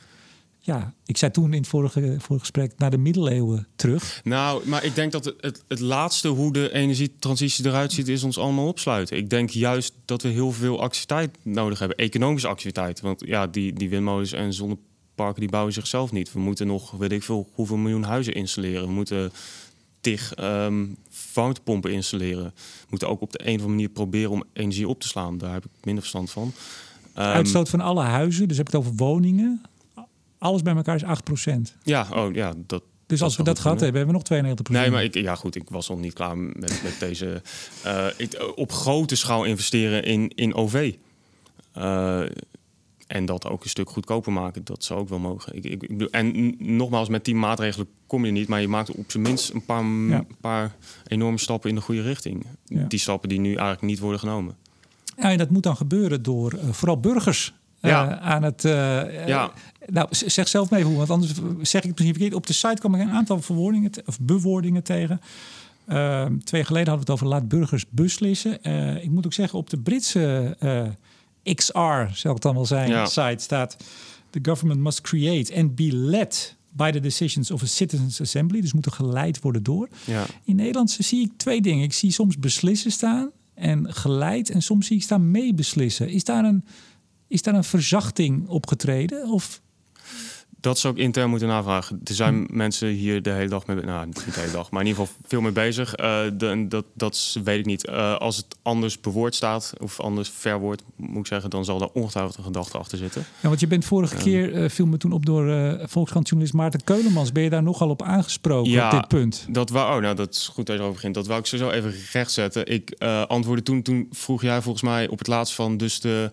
ja, ik zei toen in het vorige, vorige gesprek naar de middeleeuwen terug. Nou, maar ik denk dat het, het, het, laatste hoe de energietransitie eruit ziet, is ons allemaal opsluiten. Ik denk juist dat we heel veel activiteit nodig hebben, economische activiteit. Want ja, die, die windmolens en zonneparken die bouwen zichzelf niet. We moeten nog, weet ik veel, hoeveel miljoen huizen installeren. We moeten tig um, warmtepompen installeren. We moeten ook op de een of andere manier proberen om energie op te slaan. Daar heb ik minder verstand van. Um, Uitstoot van alle huizen, dus heb ik het over woningen alles bij elkaar is 8%. Ja, oh ja, dat. Dus als we dat gehad hebben, hebben we nog 92%. Nee, maar ik, ja goed, ik was nog niet klaar met, met deze. Uh, ik, op grote schaal investeren in, in OV. Uh, eh, en dat ook een stuk goedkoper maken, dat zou ook wel mogen. Ik, ik, ik, en nogmaals, met die maatregelen kom je niet, maar je maakt op zijn minst een paar, ja. paar enorme stappen in de goede richting. Ja. Die stappen die nu eigenlijk niet worden genomen. Ja, en dat moet dan gebeuren door uh, vooral burgers ja. aan het. Uh, ja. Nou, zeg zelf mee hoe, want anders zeg ik het misschien verkeerd. Op de site kwam ik een aantal verwoordingen of bewoordingen tegen. Uh, twee jaar geleden hadden we het over laat burgers beslissen. Ik moet ook zeggen, op de Britse XR, zal het dan wel zijn, ja. site staat... The government must create and be led by the decisions of a citizens assembly. Dus moeten geleid worden door. Ja. In Nederland zie ik twee dingen. Ik zie soms beslissen staan en geleid. En soms zie ik staan meebeslissen. Is daar een is daar een verzachting opgetreden? Of dat zou ik intern moeten navragen. Er zijn hm. mensen hier de hele dag mee, nou niet de hele dag, maar in ieder geval veel mee bezig. Uh, de, dat, dat weet ik niet. Uh, als het anders bewoord staat of anders verwoord, moet ik zeggen, dan zal daar ongetwijfeld een gedachte achter zitten. Ja, want je bent vorige uh, keer uh, viel me toen op door Volkskrant-journalist Maarten Keulemans. Ben je daar nogal op aangesproken ja, op dit punt? Dat wou, oh, nou, dat is goed dat je erover begint. Dat wou ik zo even rechtzetten. Ik antwoordde toen, toen vroeg jij volgens mij op het laatst van, dus de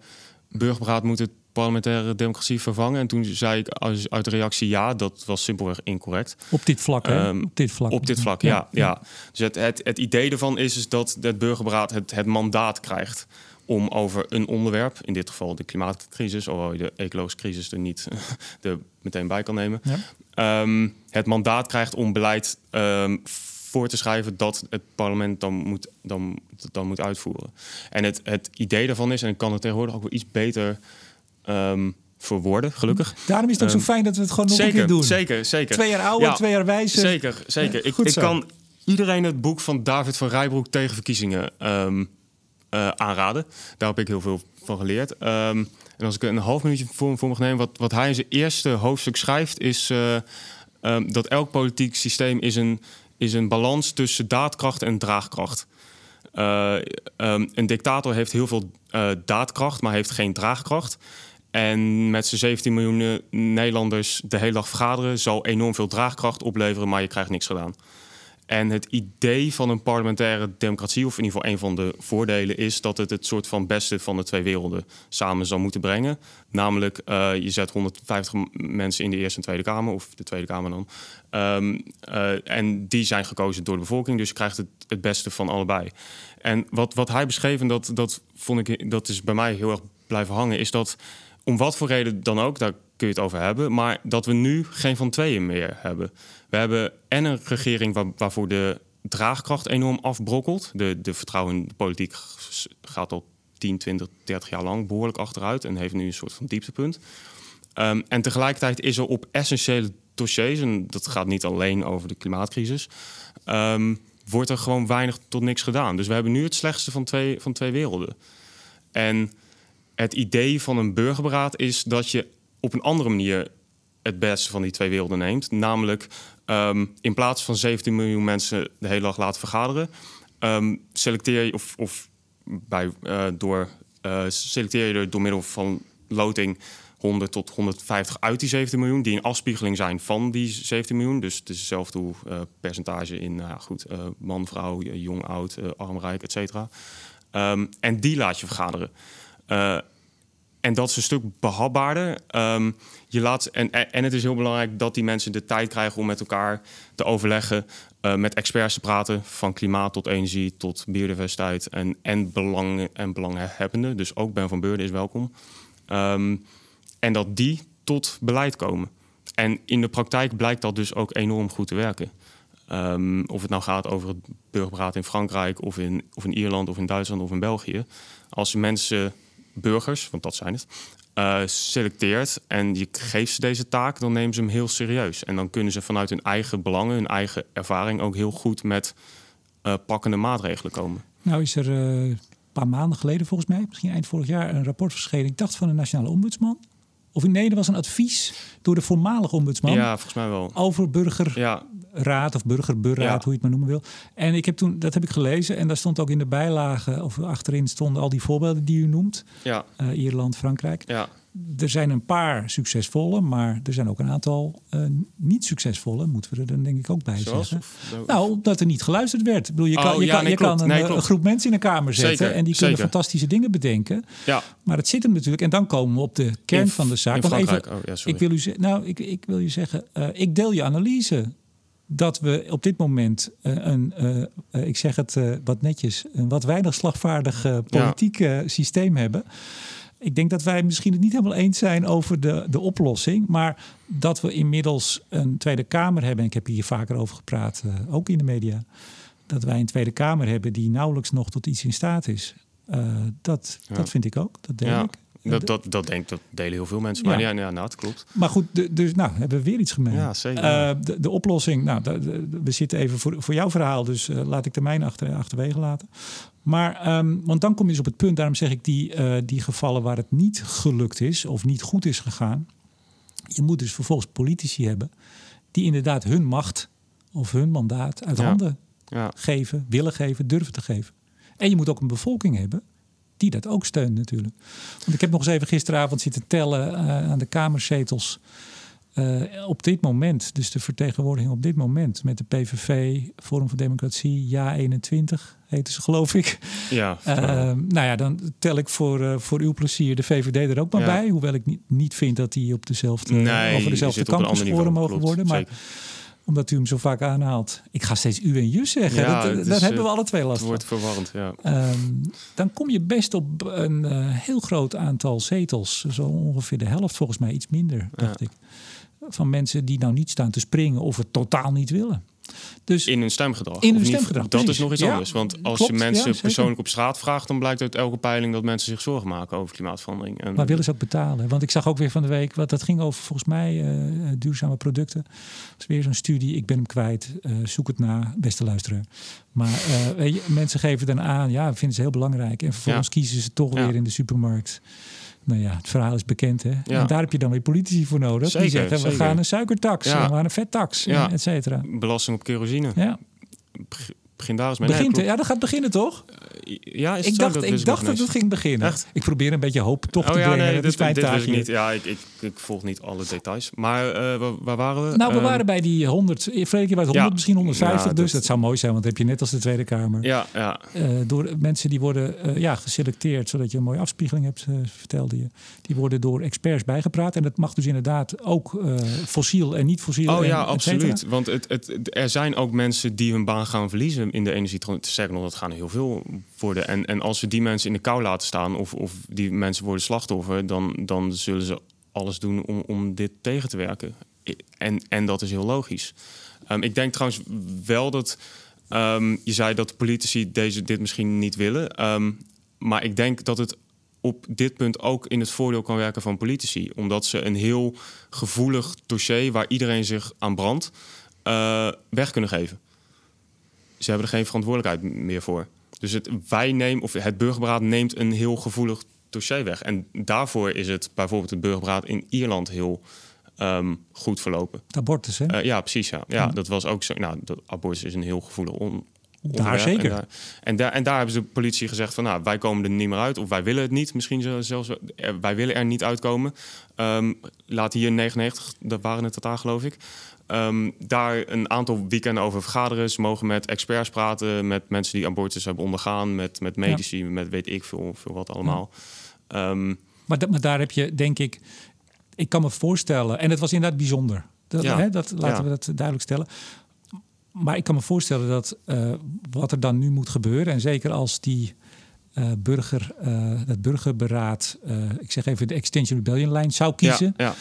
burgerberaad moet het parlementaire democratie vervangen. En toen zei ik uit de reactie ja, dat was simpelweg incorrect. Op dit vlak, hè? Um, op dit vlak. Op dit vlak, ja. ja, Dus het, het, het idee ervan is, is dat het burgerberaad het, het mandaat krijgt om over een onderwerp, in dit geval de klimaatcrisis, hoewel je de ecologische crisis er niet er meteen bij kan nemen, ja. um, het mandaat krijgt om beleid um, voor te schrijven dat het parlement dan moet, dan, dan moet uitvoeren. En het, het idee daarvan is, en ik kan het tegenwoordig ook wel iets beter um, verwoorden, gelukkig. Daarom is het ook zo ehm, fijn dat we het gewoon nog een keer doen. Zeker, zeker. Twee jaar ouder, twee jaar wijzer. Zeker, zeker. ik, ik kan iedereen het boek van David van Rijbroek tegen verkiezingen um, uh, aanraden. Daar heb ik heel veel van geleerd. Um, en als ik een half minuutje voor, voor mag nemen, wat, wat hij in zijn eerste hoofdstuk schrijft, is uh, um, dat elk politiek systeem is een, is een balans tussen daadkracht en draagkracht. Uh, um, een dictator heeft heel veel daadkracht, maar heeft geen draagkracht. En met z'n 17 miljoen Nederlanders de hele dag vergaderen zal enorm veel draagkracht opleveren, maar je krijgt niks gedaan. En het idee van een parlementaire democratie, of in ieder geval een van de voordelen, is dat het het soort van beste van de twee werelden samen zal moeten brengen. Namelijk, uh, je zet 150 mensen in de Eerste en Tweede Kamer, of de Tweede Kamer dan. Um, uh, en die zijn gekozen door de bevolking, dus je krijgt het, het beste van allebei. En wat, wat hij beschreef, en dat, dat vond ik, dat is bij mij heel erg blijven hangen, is dat om wat voor reden dan ook, daar kun je het over hebben, maar dat we nu geen van tweeën meer hebben. We hebben en een regering waar, waarvoor de draagkracht enorm afbrokkelt. De, de vertrouwen in de politiek gaat al 10, 20, 30 jaar lang behoorlijk achteruit en heeft nu een soort van dieptepunt. Um, en tegelijkertijd is er op essentiële dossiers, en dat gaat niet alleen over de klimaatcrisis, um, wordt er gewoon weinig tot niks gedaan. Dus we hebben nu het slechtste van twee, van twee werelden. En het idee van een burgerberaad is dat je op een andere manier het beste van die twee werelden neemt. Namelijk um, in plaats van 17 miljoen mensen de hele dag laten vergaderen, um, selecteer je of, of bij, uh, door, uh, selecteer je er door middel van loting 100 tot 150 uit die 17 miljoen, die een afspiegeling zijn van die 17 miljoen. Dus het is hetzelfde uh, percentage in uh, goed, man, vrouw, jong, oud, arm, rijk, et cetera. Um, en die laat je vergaderen. En dat is een stuk behapbaarder. Um, je laat, en, en het is heel belangrijk dat die mensen de tijd krijgen om met elkaar te overleggen, uh, met experts te praten, van klimaat tot energie tot biodiversiteit en, en, belang, en belanghebbenden. Dus ook Ben van Beurden is welkom. Um, en dat die tot beleid komen. En in de praktijk blijkt dat dus ook enorm goed te werken. Um, of het nou gaat over het burgerberaad in Frankrijk, of in, of in Ierland, of in Duitsland, of in België. Als mensen burgers, want dat zijn het, eh, selecteert en je geeft ze deze taak, dan nemen ze hem heel serieus. En dan kunnen ze vanuit hun eigen belangen, hun eigen ervaring ook heel goed met uh, pakkende maatregelen komen. Nou is er uh, een paar maanden geleden volgens mij, misschien eind vorig jaar, een rapport verschenen. Ik dacht van de Nationale Ombudsman. Of nee, er was een advies door de voormalige ombudsman. Ja, volgens mij wel. Over burgerraad of burgerburraad, hoe je het maar noemen wil. En ik heb toen, dat heb ik gelezen. En daar stond ook in de bijlage, of achterin stonden al die voorbeelden die u noemt. Ja. Uh, Ierland, Frankrijk. Ja er zijn een paar succesvolle, maar er zijn ook een aantal uh, niet succesvolle, moeten we er dan denk ik ook bij Zoals, zeggen. Of, nou, omdat er niet geluisterd werd. Ik bedoel, je kan, oh, je ja, kan, nee, je kan een, nee, een, groep mensen in een kamer zetten Zeker, en die kunnen fantastische dingen bedenken. Ja. Maar het zit hem natuurlijk, en dan komen we op de kern In- van de zaak. even. Oh, ja, sorry. ik wil u, nou, ik, ik wil je zeggen, eh, ik deel je analyse dat we op dit moment eh, een, eh, eh, ik zeg het wat netjes, een wat weinig slagvaardig politiek systeem hebben. Ik denk dat wij misschien het niet helemaal eens zijn over de, de oplossing. Maar dat we inmiddels een Tweede Kamer hebben. En ik heb hier vaker over gepraat, ook in de media. Dat wij een Tweede Kamer hebben die nauwelijks nog tot iets in staat is. Dat, Ja. dat vind ik ook. Dat Ja, ik. Dat, dat, dat denk dat delen heel veel mensen. Maar Ja. ja, ja, nou, het klopt. Maar goed, dus nou hebben we weer iets gemeen. Ja, zeker. Eh, de, de oplossing, nou, de- de- we zitten even voor, voor jouw verhaal, dus eh, laat ik de mijne achter, achterwege laten. Maar, ehm, want dan kom je dus op het punt, daarom zeg ik die, eh, die gevallen waar het niet gelukt is of niet goed is gegaan. Je moet dus vervolgens politici hebben die inderdaad hun macht of hun mandaat uit Ja. handen Ja, geven, willen geven, durven te geven. En je moet ook een bevolking hebben die dat ook steunt natuurlijk. Want ik heb nog eens even gisteravond zitten tellen eh, aan de kamerzetels. Eh, op dit moment, dus de vertegenwoordiging op dit moment met de PVV, Forum voor Democratie, Ja 21 heten ze geloof ik. ja. Eh, nou ja, dan tel ik voor, voor uw plezier de VVD er ook maar Ja. bij. Hoewel ik niet, niet vind dat die op dezelfde, nee, over dezelfde kant mogen worden. Maar. Omdat u hem zo vaak aanhaalt. Ik ga steeds u en je zeggen. Ja, dat, het is, hebben we eh, alle twee last Het van. wordt verwarrend, ja. Ehm, dan kom je best op een eh, heel groot aantal zetels. Zo ongeveer de helft, volgens mij iets minder, dacht ik. Van mensen die nou niet staan te springen of het totaal niet willen. Dus In hun stemgedrag. In hun stemgedrag, Dat precies. is nog iets Ja, anders. Want als klopt, je mensen persoonlijk op straat vraagt... dan blijkt uit elke peiling dat mensen zich zorgen maken over klimaatverandering. En, Maar willen ze ook betalen? Want ik zag ook weer van de week, wat dat ging over volgens mij eh, duurzame producten. Dat is weer zo'n studie, ik ben hem kwijt. eh, zoek het na, beste luisteraar. Maar eh, mensen geven dan aan, ja, vinden ze heel belangrijk. En vervolgens kiezen ze toch weer in de supermarkt. Nou ja, het verhaal is bekend, hè? Ja. En daar heb je dan weer politici voor nodig. die Zeker, zeggen, we zeker. gaan een suikertax, Ja. we gaan een vettax, Ja. et cetera. Belasting op kerosine. Ja, Begin daar eens mee. begint, Nee, ja, dat gaat beginnen, toch? klopt. ja, is Ik dacht, Dat ik dacht dat het ging beginnen. Echt? Ik probeer een beetje hoop toch te Oh ja, brengen. nee, dit, dit ik niet. Ja, ik, ik, ik volg niet alle details. Maar eh, waar, waar waren we? Nou, we Ehm, waren bij die 100, vorige keer was het 100, ja. misschien 150 Ja, dus. dat- Dat zou mooi zijn, want dat heb je net als de Tweede Kamer. Ja, ja. Eh, door mensen die worden eh, ja, geselecteerd, zodat je een mooie afspiegeling hebt, eh, vertelde je. Die worden door experts bijgepraat. En dat mag dus inderdaad ook eh, fossiel en niet fossiel. Oh en ja, absoluut. Want het, het- er zijn ook mensen die hun baan gaan verliezen in de energietransitie. Dat gaan er heel veel worden. En, en als we die mensen in de kou laten staan... of, of die mensen worden slachtoffer... dan, dan zullen ze alles doen om, om dit tegen te werken. En, en dat is heel logisch. Ehm, ik denk trouwens wel dat... ehm, je zei dat politici deze, dit misschien niet willen. Ehm, maar ik denk dat het op dit punt ook in het voordeel kan werken van politici. Omdat ze een heel gevoelig dossier waar iedereen zich aan brandt, eh, weg kunnen geven. Ze hebben er geen verantwoordelijkheid meer voor. Dus het, wij nemen, of het burgerberaad neemt een heel gevoelig dossier weg. En daarvoor is het bijvoorbeeld het burgerberaad in Ierland heel ehm, goed verlopen. Het abortus, hè? Eh, ja, precies. Ja. ja, dat was ook zo. Nou, dat abortus is een heel gevoelig on, onderwerp. zeker. En daar, en, daar, en daar hebben ze de politie gezegd van, nou, wij komen er niet meer uit, of wij willen het niet. Misschien zelfs, er- wij willen er niet uitkomen. Ehm, laat hier 99, dat waren het totaal, geloof ik. Ehm, daar een aantal weekenden over vergaderen. Ze mogen met experts praten, met mensen die abortus hebben ondergaan, met, met medici, met weet ik veel, veel wat allemaal. Ehm, Maar, maar daar heb je, denk ik, ik kan me voorstellen, en het was inderdaad bijzonder. Dat, Ja. hè, dat, laten we dat duidelijk stellen. Maar ik kan me voorstellen dat eh, wat er dan nu moet gebeuren, en zeker als die eh, burger, eh, het burgerberaad, ik zeg even de Extension Rebellion lijn zou kiezen, ja, ja,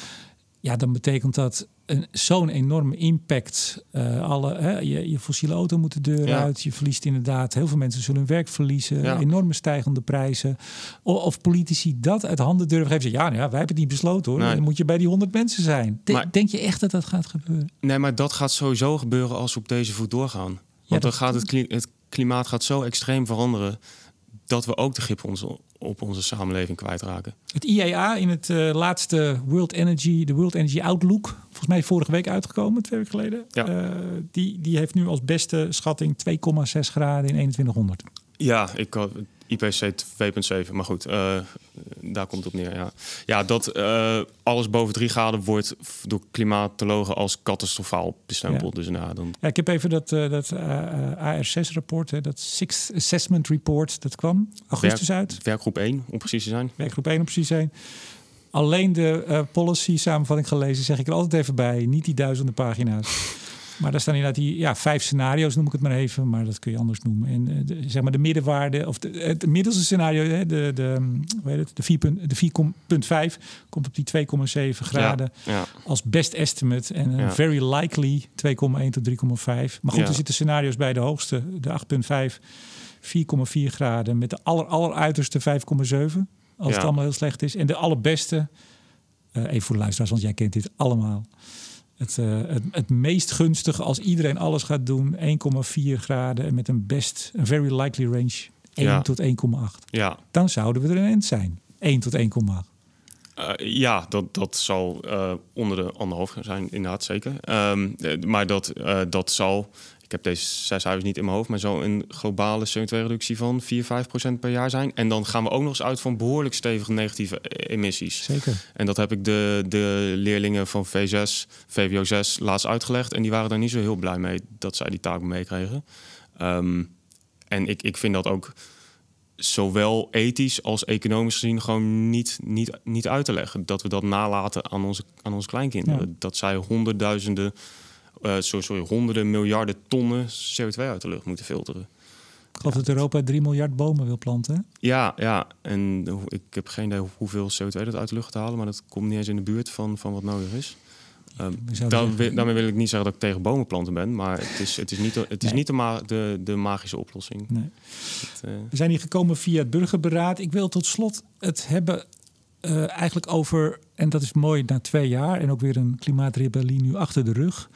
ja, dan betekent dat zo'n enorme impact. Eh, alle, hè, je, je fossiele auto moet de deur Ja. uit. Je verliest inderdaad, heel veel mensen zullen hun werk verliezen. Ja. Enorme stijgende prijzen. O- of politici dat uit handen durven geven. Zeggen, ja, nou ja, wij hebben het niet besloten hoor. Nee. Dan moet je bij die 100 mensen zijn. De- Maar- denk je echt dat dat gaat gebeuren? Nee, maar dat gaat sowieso gebeuren als we op deze voet doorgaan. Want dat- dan gaat het, kli- het klimaat gaat zo extreem veranderen dat we ook de grip onze, op onze samenleving kwijtraken. Het IEA in het eh, laatste World Energy, de World Energy Outlook, volgens mij vorige week uitgekomen, twee weken geleden. Ja. Eh, die, die heeft nu als beste schatting 2,6 graden in 2100. Ja, ik had IPC 2.7, maar goed, eh, daar komt het op neer. Ja, ja dat eh, alles boven 3 graden wordt door klimatologen als catastrofaal bestempeld. Dus nou, dan Ja, ik heb even dat, dat AR6-rapport, dat Sixth Assessment Report, dat kwam augustus uit. werkgroep 1, om precies te zijn. Werkgroep 1 om precies te zijn. Alleen de eh, policy samenvatting gelezen, zeg ik er altijd even bij. Niet die duizenden pagina's. Maar daar staan inderdaad die ja, vijf scenario's, noem ik het maar even. Maar dat kun je anders noemen. En eh, de, zeg maar de middenwaarde, of de, het middelste scenario, hè, de, de, hm, hoe heet het, de 4 punt- de 4,5 komt op die 2,7 graden Ja, ja, als best estimate. En eh, Ja. very likely 2,1 tot 3,5. Maar goed, er zitten scenario's bij de hoogste, de 8,5, 4,4 graden. Met de aller, aller uiterste 5,7. Als Ja. het allemaal heel slecht is. En de allerbeste, eh even voor de luisteraars, want jij kent dit allemaal. Het, eh, het, het meest gunstige als iedereen alles gaat doen, 1,4 graden. En met een best, een very likely range, 1 Ja. tot 1,8. ja. Dan zouden we er een eind zijn. 1 tot 1,8. Eh, ja, dat, dat zal onder de anderhalf zijn, inderdaad, zeker. Ehm, eh, maar dat, dat zal, heb deze zes cijfers niet in mijn hoofd, maar zal een globale CO2-reductie van 4, 5 procent per jaar zijn. En dan gaan we ook nog eens uit van behoorlijk stevige negatieve eh, emissies. Zeker. En dat heb ik de, de leerlingen van V6, VWO 6 laatst uitgelegd. En die waren daar niet zo heel blij mee dat zij die taak meekregen. Ehm, en ik, ik vind dat ook zowel ethisch als economisch gezien gewoon niet, niet, niet uit te leggen. Dat we dat nalaten aan onze, aan onze kleinkinderen. Ja. Dat zij honderdduizenden, eh sorry, sorry, honderden miljarden tonnen CO2 uit de lucht moeten filteren. Ik geloof dat Europa 3 miljard bomen wil planten. hè? Ja, ja. En ik heb geen idee hoeveel CO2 dat uit de lucht te halen, maar dat komt niet eens in de buurt van, van wat nodig is. Ehm, daar, daarmee wil ik niet zeggen dat ik tegen bomenplanten ben, maar het is, het is niet, de- het is Nee. niet de, ma- de, de magische oplossing. Nee. Het, eh, We zijn hier gekomen via het burgerberaad. Ik wil tot slot het hebben eh, eigenlijk over, en dat is mooi na twee jaar en ook weer een klimaatrebellie nu achter de rug,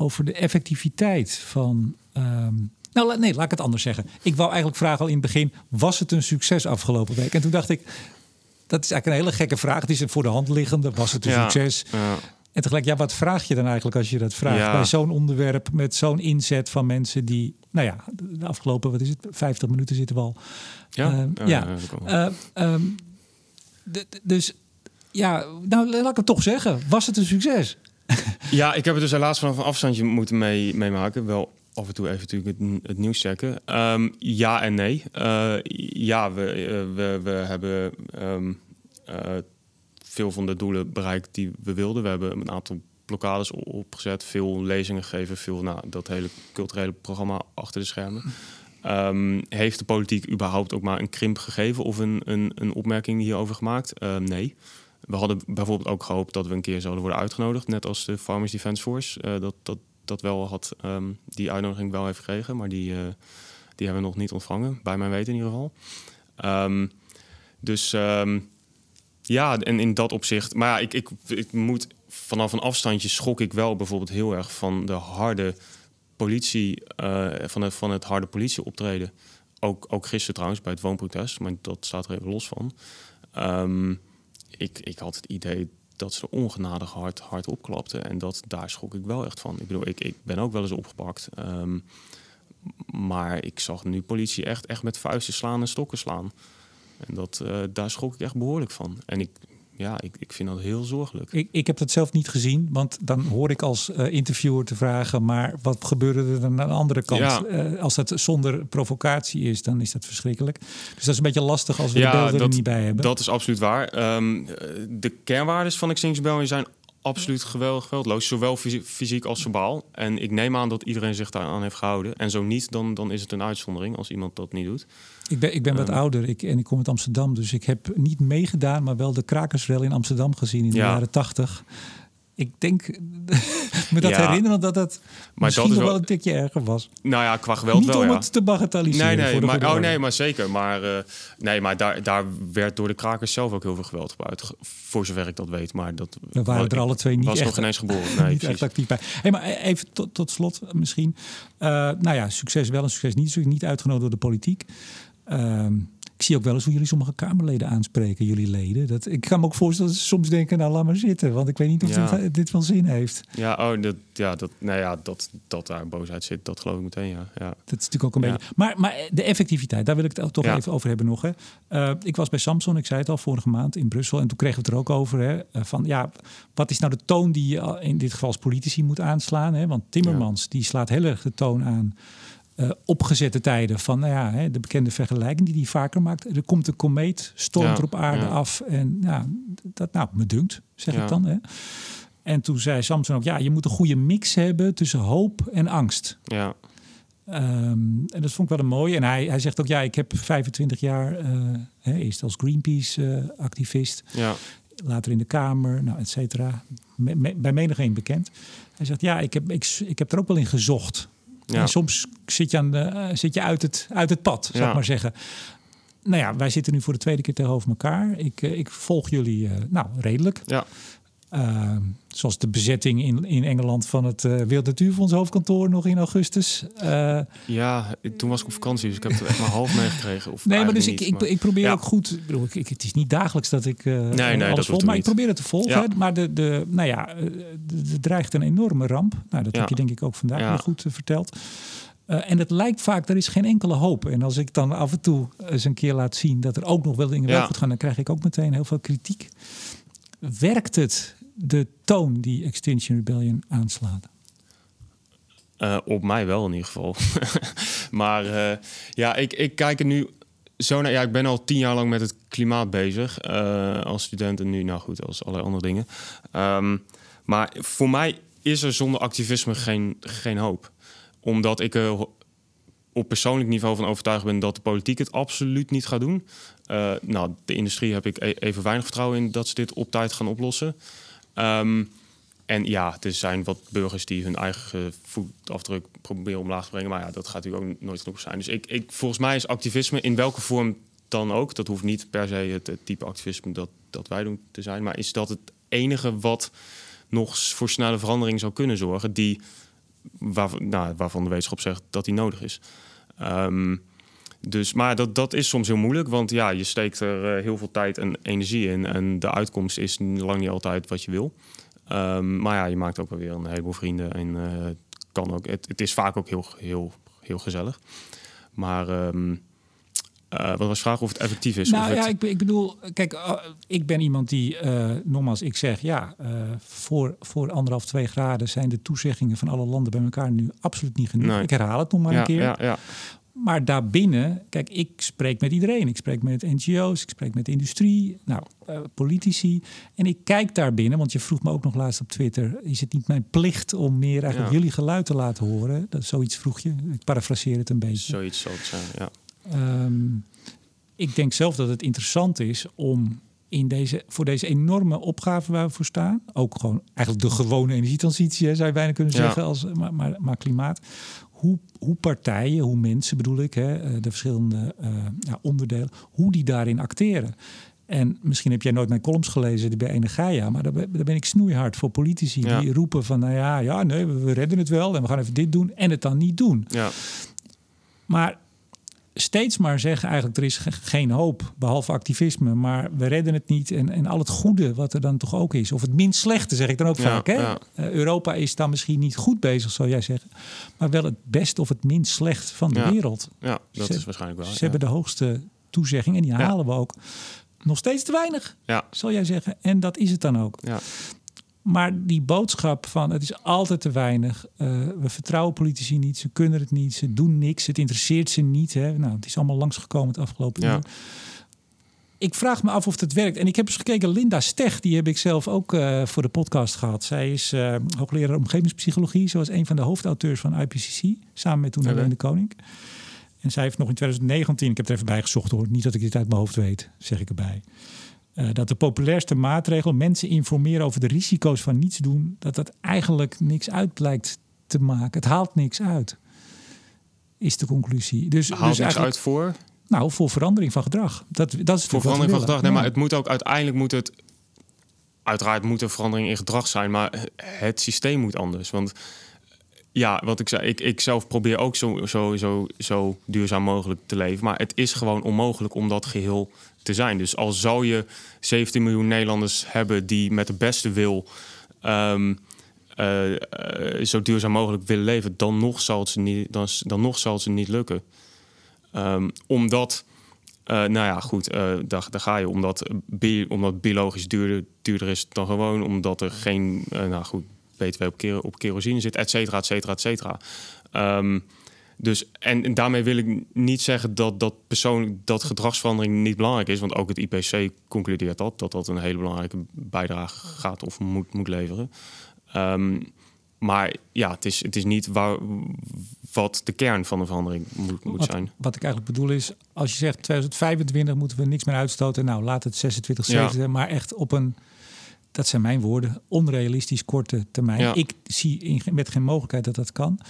over de effectiviteit van. ehm, nou, nee, laat ik het anders zeggen. Ik wou eigenlijk vragen al in het begin: was het een succes afgelopen week? En toen dacht ik. Dat is eigenlijk een hele gekke vraag. Het is voor de hand liggende. Was het een Ja. succes? ja. En tegelijk, ja, wat vraag je dan eigenlijk als je dat vraagt? Ja. Bij zo'n onderwerp met zo'n inzet van mensen die, nou ja, de afgelopen, wat is het, 50 minuten zitten we al. Ja? Ehm, Ja. Eh, ehm, dus ja, nou laat ik het toch zeggen. Was het een succes? Ja, ik heb het dus helaas vanaf een afstandje moeten mee, meemaken. Wel af en toe even natuurlijk het, nieuws checken. Ehm, ja en nee. Eh, ja, we, eh, we, we hebben ehm, eh, veel van de doelen bereikt die we wilden. We hebben een aantal blokkades opgezet, veel lezingen gegeven, veel nou, dat hele culturele programma achter de schermen. Ehm, heeft de politiek überhaupt ook maar een krimp gegeven of een, een, een opmerking hierover gemaakt? Nee. We hadden bijvoorbeeld ook gehoopt dat we een keer zouden worden uitgenodigd, net als de Farmers Defence Force. eh, dat, dat, dat wel had, ehm, die uitnodiging wel heeft gekregen, maar die, eh, die hebben we nog niet ontvangen, bij mijn weten in ieder geval. Ehm, dus ehm, ja, en in dat opzicht. Maar ja, ik, ik, ik moet vanaf een afstandje schok ik wel bijvoorbeeld heel erg van de harde politie, eh, van, het, van het harde politieoptreden. Ook, ook gisteren trouwens bij het woonprotest, maar dat staat er even los van. Ehm, ik, ik had het idee dat ze ongenadig hard, hard opklapten. En dat, daar schrok ik wel echt van. Ik bedoel, ik, ik ben ook wel eens opgepakt. Ehm, maar ik zag nu politie echt, echt met vuisten slaan en stokken slaan. En dat, eh, daar schrok ik echt behoorlijk van. En ik, ja, ik, ik vind dat heel zorgelijk. Ik, ik heb dat zelf niet gezien, want dan hoor ik als eh, interviewer te vragen, maar wat gebeurde er dan aan de andere kant? Ja. Eh, als dat zonder provocatie is, dan is dat verschrikkelijk. Dus dat is een beetje lastig als we de Ja, beelden er niet bij hebben. Dat is absoluut waar. Ehm, eh, de kernwaardes van Extinction Rebellion zijn absoluut geweld, geweldloos. Zowel fysi- fysiek als verbaal. En ik neem aan dat iedereen zich daar aan heeft gehouden. En zo niet, dan, dan is het een uitzondering als iemand dat niet doet. Ik ben, ik ben wat Ehm. ouder ik, en ik kom uit Amsterdam. Dus ik heb niet meegedaan, maar wel de krakersrel in Amsterdam gezien in de Ja. jaren tachtig. ik denk me dat Ja. herinneren dat het misschien dat nog wel wel- een tikje erger was. Nou ja, qua geweld Niet wel, om ja. het te bagatelliseren. Nee, nee, maar, oh, nee, maar zeker. Maar, eh, nee, maar daar, daar werd door de krakers zelf ook heel veel geweld gebruikt. Ge- Voor zover ik dat weet. Maar dat We waren er alle twee niet was echt, nog ineens geboren. Nee, echt actief bij. Hey, maar even tot, tot slot misschien. Eh, nou ja, succes wel en succes niet. Niet uitgenodigd door de politiek. Ehm, ik zie ook wel eens hoe jullie sommige Kamerleden aanspreken, jullie leden. Dat, ik kan me ook voorstellen dat ze soms denken, nou laat maar zitten. Want ik weet niet of Ja. dit, dit wel zin heeft. Ja, oh, dat, ja, dat, nou ja, dat, dat daar boosheid zit, dat geloof ik meteen, ja. ja. Dat is natuurlijk ook een Ja. beetje. Maar, maar de effectiviteit, daar wil ik het toch even over hebben nog. Hè. Eh, ik was bij Samsung, ik zei het al vorige maand in Brussel. En toen kregen we het er ook over. Hè, eh, van ja, wat is nou de toon die je in dit geval als politici moet aanslaan? Hè? Want Timmermans die slaat heel erg de toon aan. Eh, opgezette tijden van nou ja, hè, de bekende vergelijking die hij vaker maakt. Er komt een komeet, stormt Ja, er op aarde ja. af. En ja, dat nou, me dunkt, zeg ik dan. Hè. En toen zei Samson ook, ja, je moet een goede mix hebben tussen hoop en angst. ja. Ehm, en dat vond ik wel een mooie. En hij, hij zegt ook, ja, ik heb 25 jaar, eh, hè, eerst als Greenpeace-activist, ja. later in de Kamer, nou, et cetera. Me- me- bij menigeen bekend. Hij zegt, ja, ik heb, ik, ik heb er ook wel in gezocht. Ja. En soms zit je, aan de, eh, zit je uit, het, uit het pad, zou ik maar zeggen. Nou ja, wij zitten nu voor de tweede keer tegenover elkaar. Ik, eh, ik volg jullie, eh, nou, redelijk. Ja. Uh, zoals de bezetting in, in Engeland van het uh, Wereld Natuurfonds hoofdkantoor nog in augustus. Uh, Ja, toen was ik op vakantie, dus ik heb het echt maar half meegekregen. Of nee, maar dus ik, ik, niet, maar- ik probeer Ja. ook goed. Bedoel, ik, ik- het is niet dagelijks dat ik uh, nee, alles dat maar ik probeer het te volgen. Ja. Maar de, de, nou ja, eh, er dreigt een enorme ramp. Nou, dat Ja. heb je denk ik ook vandaag weer goed eh, verteld. Uh, en het lijkt vaak, er is geen enkele hoop. En als ik dan af en toe eens een keer laat zien dat er ook nog wel dingen wel Ja. goed gaan, dan krijg ik ook meteen heel veel kritiek. Werkt het de toon die Extinction Rebellion aanslaat? Eh, op mij wel in ieder geval. maar eh, ja, ik, ik kijk er nu zo naar. Ja, ik ben al tien jaar lang met het klimaat bezig. eh, als student en nu, nou goed, als allerlei andere dingen. Ehm, maar voor mij is er zonder activisme geen, geen hoop. Omdat ik er op persoonlijk niveau van overtuigd ben dat de politiek het absoluut niet gaat doen. Nou, de industrie heb ik e- even weinig vertrouwen in dat ze dit op tijd gaan oplossen. Ehm, en ja, er zijn wat burgers die hun eigen voetafdruk proberen omlaag te brengen. Maar ja, dat gaat natuurlijk ook nooit genoeg zijn. Dus ik, ik, volgens mij is activisme in welke vorm dan ook... dat hoeft niet per se het, type activisme dat, dat wij doen te zijn... maar is dat het enige wat nog voor snelle verandering zou kunnen zorgen... Die, waarvan, nou, waarvan de wetenschap zegt dat die nodig is. Ehm, dus, maar dat, dat is soms heel moeilijk, want ja, je steekt er eh, heel veel tijd en energie in... en de uitkomst is lang niet altijd wat je wil... Um, maar ja, je maakt ook wel weer een heleboel vrienden. En uh, het, kan ook, het, het, is vaak ook heel, heel, heel gezellig. Maar um, uh, wat was de vraag of het effectief is? Nou of ja, het... ik, ik, bedoel, kijk, uh, ik ben iemand die, uh, nogmaals, ik zeg ja, voor, voor anderhalf, twee graden zijn de toezeggingen van alle landen bij elkaar nu absoluut niet genoeg. Nee. Ik herhaal het nog maar ja, een keer. Ja, ja. Maar daarbinnen, kijk, ik spreek met iedereen. Ik spreek met NGO's, ik spreek met industrie, nou, uh, politici. En ik kijk daar binnen, want je vroeg me ook nog laatst op Twitter... is het niet mijn plicht om meer eigenlijk Ja. jullie geluid te laten horen? Dat, zoiets vroeg je. Ik parafraseer het een beetje. Zoiets zal het zijn, ja. Um, ik denk zelf dat het interessant is om in deze, voor deze enorme opgave waar we voor staan... ook gewoon eigenlijk de gewone energietransitie, hè, zou je bijna kunnen Ja. zeggen, als, maar, maar, maar klimaat hoe, hoe partijen, hoe mensen bedoel ik, hè, eh, de verschillende uh, ja, onderdelen, hoe die daarin acteren. En misschien heb jij nooit mijn columns gelezen die bij Energia, maar daar ben, daar ben ik snoeihard voor politici Ja. die roepen van, nou ja, ja, nee, we, we redden het wel en we gaan even dit doen en het dan niet doen. ja. Maar steeds maar zeggen eigenlijk er is ge- geen hoop, behalve activisme, maar we redden het niet en, en al het goede wat er dan toch ook is, of het minst slechte zeg ik dan ook Ja, vaak. Hè? ja. Eh, Europa is dan misschien niet goed bezig, zou jij zeggen, maar wel het best of het minst slecht van de Ja. wereld. ja, dat Ze- is waarschijnlijk wel. Ze hebben de hoogste toezegging en die halen we ook. Nog steeds te weinig, Ja, zal jij zeggen. En dat is het dan ook. ja. Maar die boodschap van het is altijd te weinig. eh, we vertrouwen politici niet, ze kunnen het niet, ze doen niks, het interesseert ze niet. Hè. Nou, het is allemaal langsgekomen het afgelopen Ja. uur. Ik vraag me af of het werkt. En ik heb eens gekeken, Linda Stech, die heb ik zelf ook eh, voor de podcast gehad. Zij is eh, hoogleraar omgevingspsychologie. Ze was een van de hoofdauteurs van IPCC, samen met toen. Helene de Koning. En zij heeft nog in 2019, ik heb er even bij gezocht hoor, niet dat ik dit uit mijn hoofd weet, zeg ik erbij. Eh, dat de populairste maatregel, mensen informeren over de risico's van niets doen, dat dat eigenlijk niks uit blijkt te maken. Het haalt niks uit, is de conclusie. Dus, Haalt dus niks uit voor? Nou, voor verandering van gedrag. Dat, dat is Voor verandering van gedrag. Nee, maar het moet ook uiteindelijk moet het. Uiteraard moet er verandering in gedrag zijn, maar het systeem moet anders. Want ja, wat ik zei, ik, ik zelf probeer ook zo, zo, zo, zo duurzaam mogelijk te leven. Maar het is gewoon onmogelijk om dat geheel te zijn. Dus al zou je 17 miljoen Nederlanders hebben die met de beste wil um, uh, uh, zo duurzaam mogelijk willen leven, dan nog zal het ze niet, dan, dan nog zal het ze niet lukken. Um, omdat, uh, nou ja, goed, daar, daar ga je. Omdat, bi omdat biologisch duurder, duurder is dan gewoon. Omdat er geen, nou goed, BTW op, op kerosine zit, et cetera, et cetera, et cetera. Um, dus, en, en, daarmee wil ik niet zeggen dat, dat persoonlijk dat gedragsverandering niet belangrijk is. Want ook het IPC concludeert dat, dat dat een hele belangrijke bijdrage gaat of moet, moet leveren. Um, maar ja, het is, het is niet waar, wat de kern van de verandering moet, moet wat, zijn. Wat ik eigenlijk bedoel is, als je zegt 2025 moeten we niks meer uitstoten. Nou, laat het 26, 27, ja. maar echt op een dat zijn mijn woorden, onrealistisch korte termijn. Ja. Ik zie in, met geen mogelijkheid dat dat kan.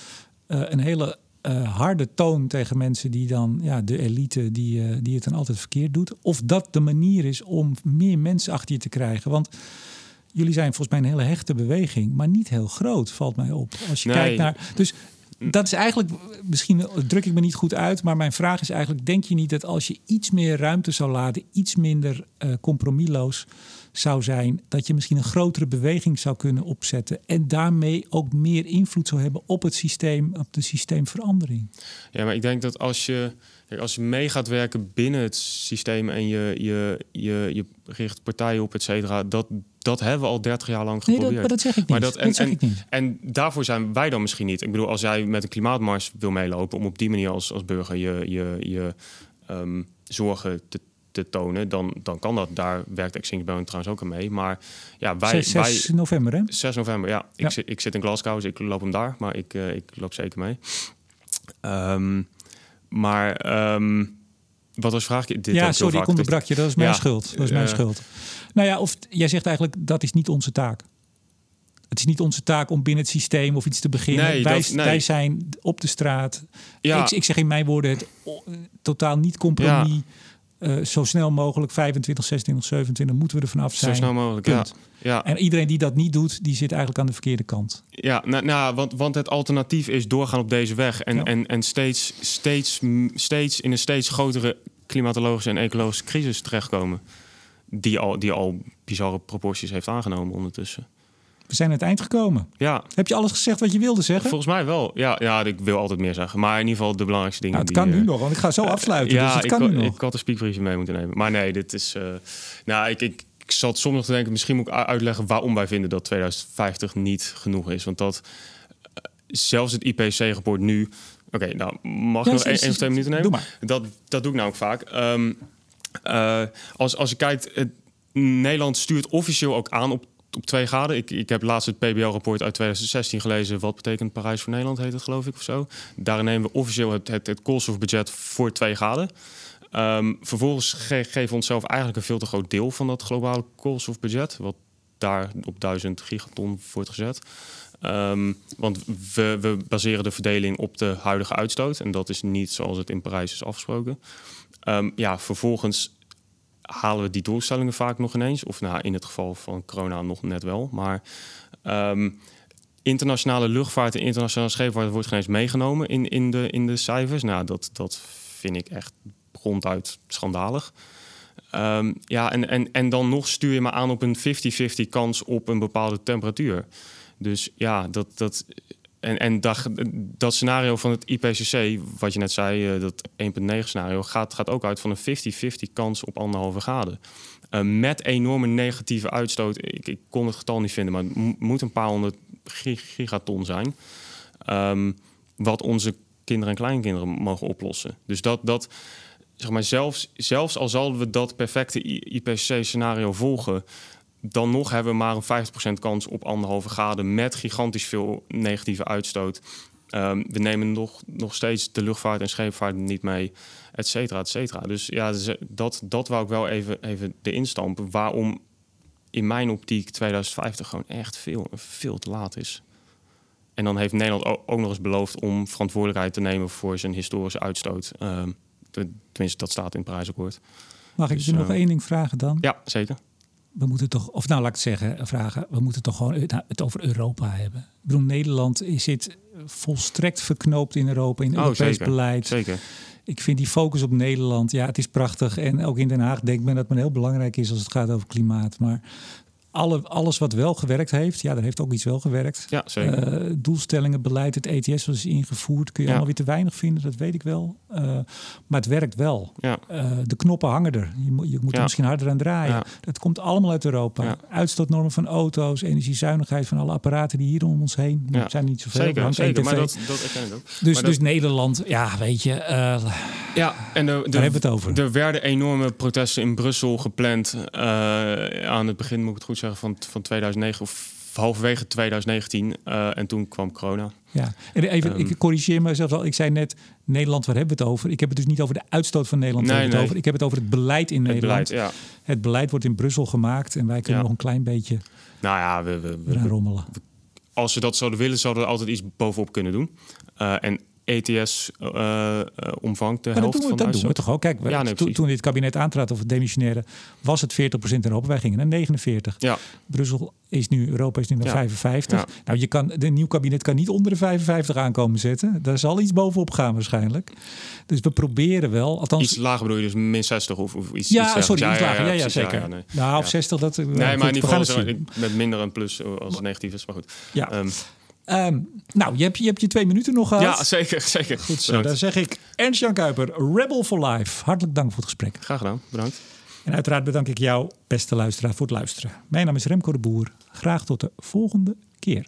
Uh, een hele uh, harde toon tegen mensen die dan, ja, de elite die, uh, die het dan altijd verkeerd doet. Of dat de manier is om meer mensen achter je te krijgen. Want jullie zijn volgens mij een hele hechte beweging, maar niet heel groot, valt mij op. Als je nee. kijkt naar. Dus dat is eigenlijk, misschien druk ik me niet goed uit, maar mijn vraag is eigenlijk: denk je niet dat als je iets meer ruimte zou laten, iets minder uh, compromisloos zou zijn, dat je misschien een grotere beweging zou kunnen opzetten en daarmee ook meer invloed zou hebben op het systeem, op de systeemverandering? Ja, maar ik denk dat als je, als je mee gaat werken binnen het systeem en je, je, je, je richt partijen op, et cetera, dat, dat hebben we al 30 jaar lang geprobeerd. Nee, dat, maar dat zeg ik niet. Maar dat, en, dat zeg ik niet. en daarvoor zijn wij dan misschien niet. Ik bedoel, als jij met een klimaatmars wil meelopen om op die manier als, als burger je, je, je um, zorgen te, te tonen, dan, dan kan dat. Daar werkt Rebellion trouwens ook aan mee. Maar ja, wij... 6, wij, 6 november, hè? 6 november, ja. Ik, Ja. Ik zit in Glasgow, dus ik loop hem daar. Maar ik, uh, ik loop zeker mee. Um, maar... Um, wat was vraag? Dit ja, sorry, ik onderbrak je. Dat is mijn Ja, schuld. Dat is mijn eh, schuld. Nou ja, of jij zegt eigenlijk dat is niet onze taak. Het is niet onze taak om binnen het systeem of iets te beginnen. Nee, wij, dat- nee. wij zijn op de straat. Ja. Ik, ik zeg in mijn woorden het o- totaal niet compromis. Eh, zo snel mogelijk 25, 26, 27 moeten we er vanaf Zo zijn. snel mogelijk, ja. En iedereen die dat niet doet, die zit eigenlijk aan de verkeerde kant. Ja, nou, nou, want, want het alternatief is doorgaan op deze weg. En, Ja. en, en steeds, steeds, steeds in een steeds grotere klimatologische en ecologische crisis terechtkomen. Die al, die al bizarre proporties heeft aangenomen ondertussen. We zijn aan het eind gekomen. Ja, Heb je alles gezegd wat je wilde zeggen? volgens mij wel. Ja, ja, ik wil altijd meer zeggen. Maar in ieder geval de belangrijkste dingen. Nou, het die, kan nu eh, nog, want ik ga zo afsluiten. ja, dus het ik, kan had- nu nog. ik had een speakbriefje mee moeten nemen. Maar nee, dit is... eh, nou, ik, ik, ik zat soms nog te denken... misschien moet ik uitleggen waarom wij vinden dat 2050 niet genoeg is. Want dat... eh, zelfs het IPC-rapport nu... Oké, nou, mag Ja, ik nog één of twee minuten nemen? Doe maar. Dat, dat doe ik nou ook vaak. Ehm, eh, als, als je kijkt, het, Nederland stuurt officieel ook aan op, op twee graden. Ik, ik heb laatst het PBL-rapport uit 2016 gelezen. Wat betekent Parijs voor Nederland, heet het geloof ik of zo. Daarin nemen we officieel het, het, koolstofbudget voor twee graden. Ehm, vervolgens ge- geven we onszelf eigenlijk een veel te groot deel van dat globale koolstofbudget. Wat daar op 1000 gigaton wordt gezet. Ehm, want we, we baseren de verdeling op de huidige uitstoot. En dat is niet zoals het in Parijs is afgesproken. Ehm, ja, vervolgens halen we die doelstellingen vaak nog ineens. Of nou, in het geval van corona nog net wel. Maar ehm, internationale luchtvaart en internationale scheepvaart wordt geen eens meegenomen in, in, de, in de cijfers. Nou, dat, dat vind ik echt ronduit schandalig. Ehm, ja, en, en, en dan nog stuur je me aan op een 50-50 kans op een bepaalde temperatuur. Dus ja, dat, dat, en, en dat, dat scenario van het IPCC, wat je net zei, eh, dat 1,9 scenario, gaat, gaat ook uit van een 50-50 kans op anderhalve graden. Eh, met enorme negatieve uitstoot. Ik, ik kon het getal niet vinden, maar het mo- moet een paar honderd gi- gigaton zijn. Ehm, wat onze kinderen en kleinkinderen mogen oplossen. Dus dat, dat zeg maar, zelfs, zelfs al zouden we dat perfecte IPCC-scenario volgen, dan nog hebben we maar een 50% kans op anderhalve graden met gigantisch veel negatieve uitstoot. Ehm, we nemen nog, nog steeds de luchtvaart en scheepvaart niet mee, et cetera, et cetera. Dus ja, dus, eh, dat, dat wou ik wel even, even de instampen. Waarom in mijn optiek 2050 gewoon echt veel, veel te laat is. En dan heeft Nederland ook nog eens beloofd om verantwoordelijkheid te nemen voor zijn historische uitstoot. Ehm, tenminste, dat staat in het prijsakkoord. Mag ik dus, je nog uh, één ding vragen dan? Ja, zeker. We moeten toch, of nou laat ik het zeggen, vragen. We moeten toch gewoon het over Europa hebben. Ik bedoel, Nederland zit volstrekt verknoopt in Europa, in oh, Europees zeker, beleid. Zeker. Ik vind die focus op Nederland, ja, het is prachtig. En ook in Den Haag denkt men dat men heel belangrijk is als het gaat over klimaat. Maar alle, alles wat wel gewerkt heeft, ja, daar heeft ook iets wel gewerkt. Ja, zeker. Uh, doelstellingen, beleid, het ETS was ingevoerd. Kun je Ja. allemaal weer te weinig vinden, dat weet ik wel. Uh, maar het werkt wel. Ja. Uh, de knoppen hangen er. Je, moet- je moet er misschien harder aan draaien. Dat komt allemaal uit Europa. Uitstootnormen van auto's, energiezuinigheid van alle apparaten die hier om ons heen. Ja. Er zijn niet zoveel. er Zeker, zeker. Maar tv. dat, dat ik ook. dus, dus Nederland, ja, weet je, eh, Ja, en de, de, daar hebben we het over. er werden enorme protesten in Brussel gepland eh, aan het begin, moet ik het goed zeggen, van, van 2009 of halverwege 2019. eh, en toen kwam corona. Ja, en even, Ehm. ik corrigeer mezelf al. Ik zei net, Nederland, waar hebben we het over? Ik heb het dus niet over de uitstoot van Nederland. Nee, ik het nee. over. Ik heb het over het beleid in Het Nederland. beleid, ja. Het beleid wordt in Brussel gemaakt en wij kunnen Ja. nog een klein beetje Nou ja, we, we, we- rommelen. als we dat zouden willen, zouden we altijd iets bovenop kunnen doen. Eh, en ETS eh, eh, omvangt de Maar dat helft doen we, van dat doen we toch ook? Kijk, we- Ja, nee, toen, dit kabinet aantrad of het demissionaire, was het 40% in Europa. Wij gingen naar 49. Ja, Brussel is nu, Europa is nu naar Ja. 55. Ja. Nou, je kan, de nieuw kabinet kan niet onder de 55 aankomen zetten. Daar zal iets bovenop gaan waarschijnlijk. Dus we proberen wel, althans... iets lager bedoel je dus min 60 of, of iets ja, sorry, iets lager. Ja, ja, zeker. nee. Nou, of Ja. 60, dat... Nee, goed, maar in ieder geval met minder een plus als negatief is. Maar goed. Ja. Ehm, Ehm, nou, je hebt, je hebt je twee minuten nog gehad. ja, zeker. zeker. Goed zo. Bedankt. Dan zeg ik Ernst-Jan Kuiper, Rebel for Life. Hartelijk dank voor het gesprek. Graag gedaan. Bedankt. En uiteraard bedank ik jou, beste luisteraar, voor het luisteren. Mijn naam is Remco de Boer. Graag tot de volgende keer.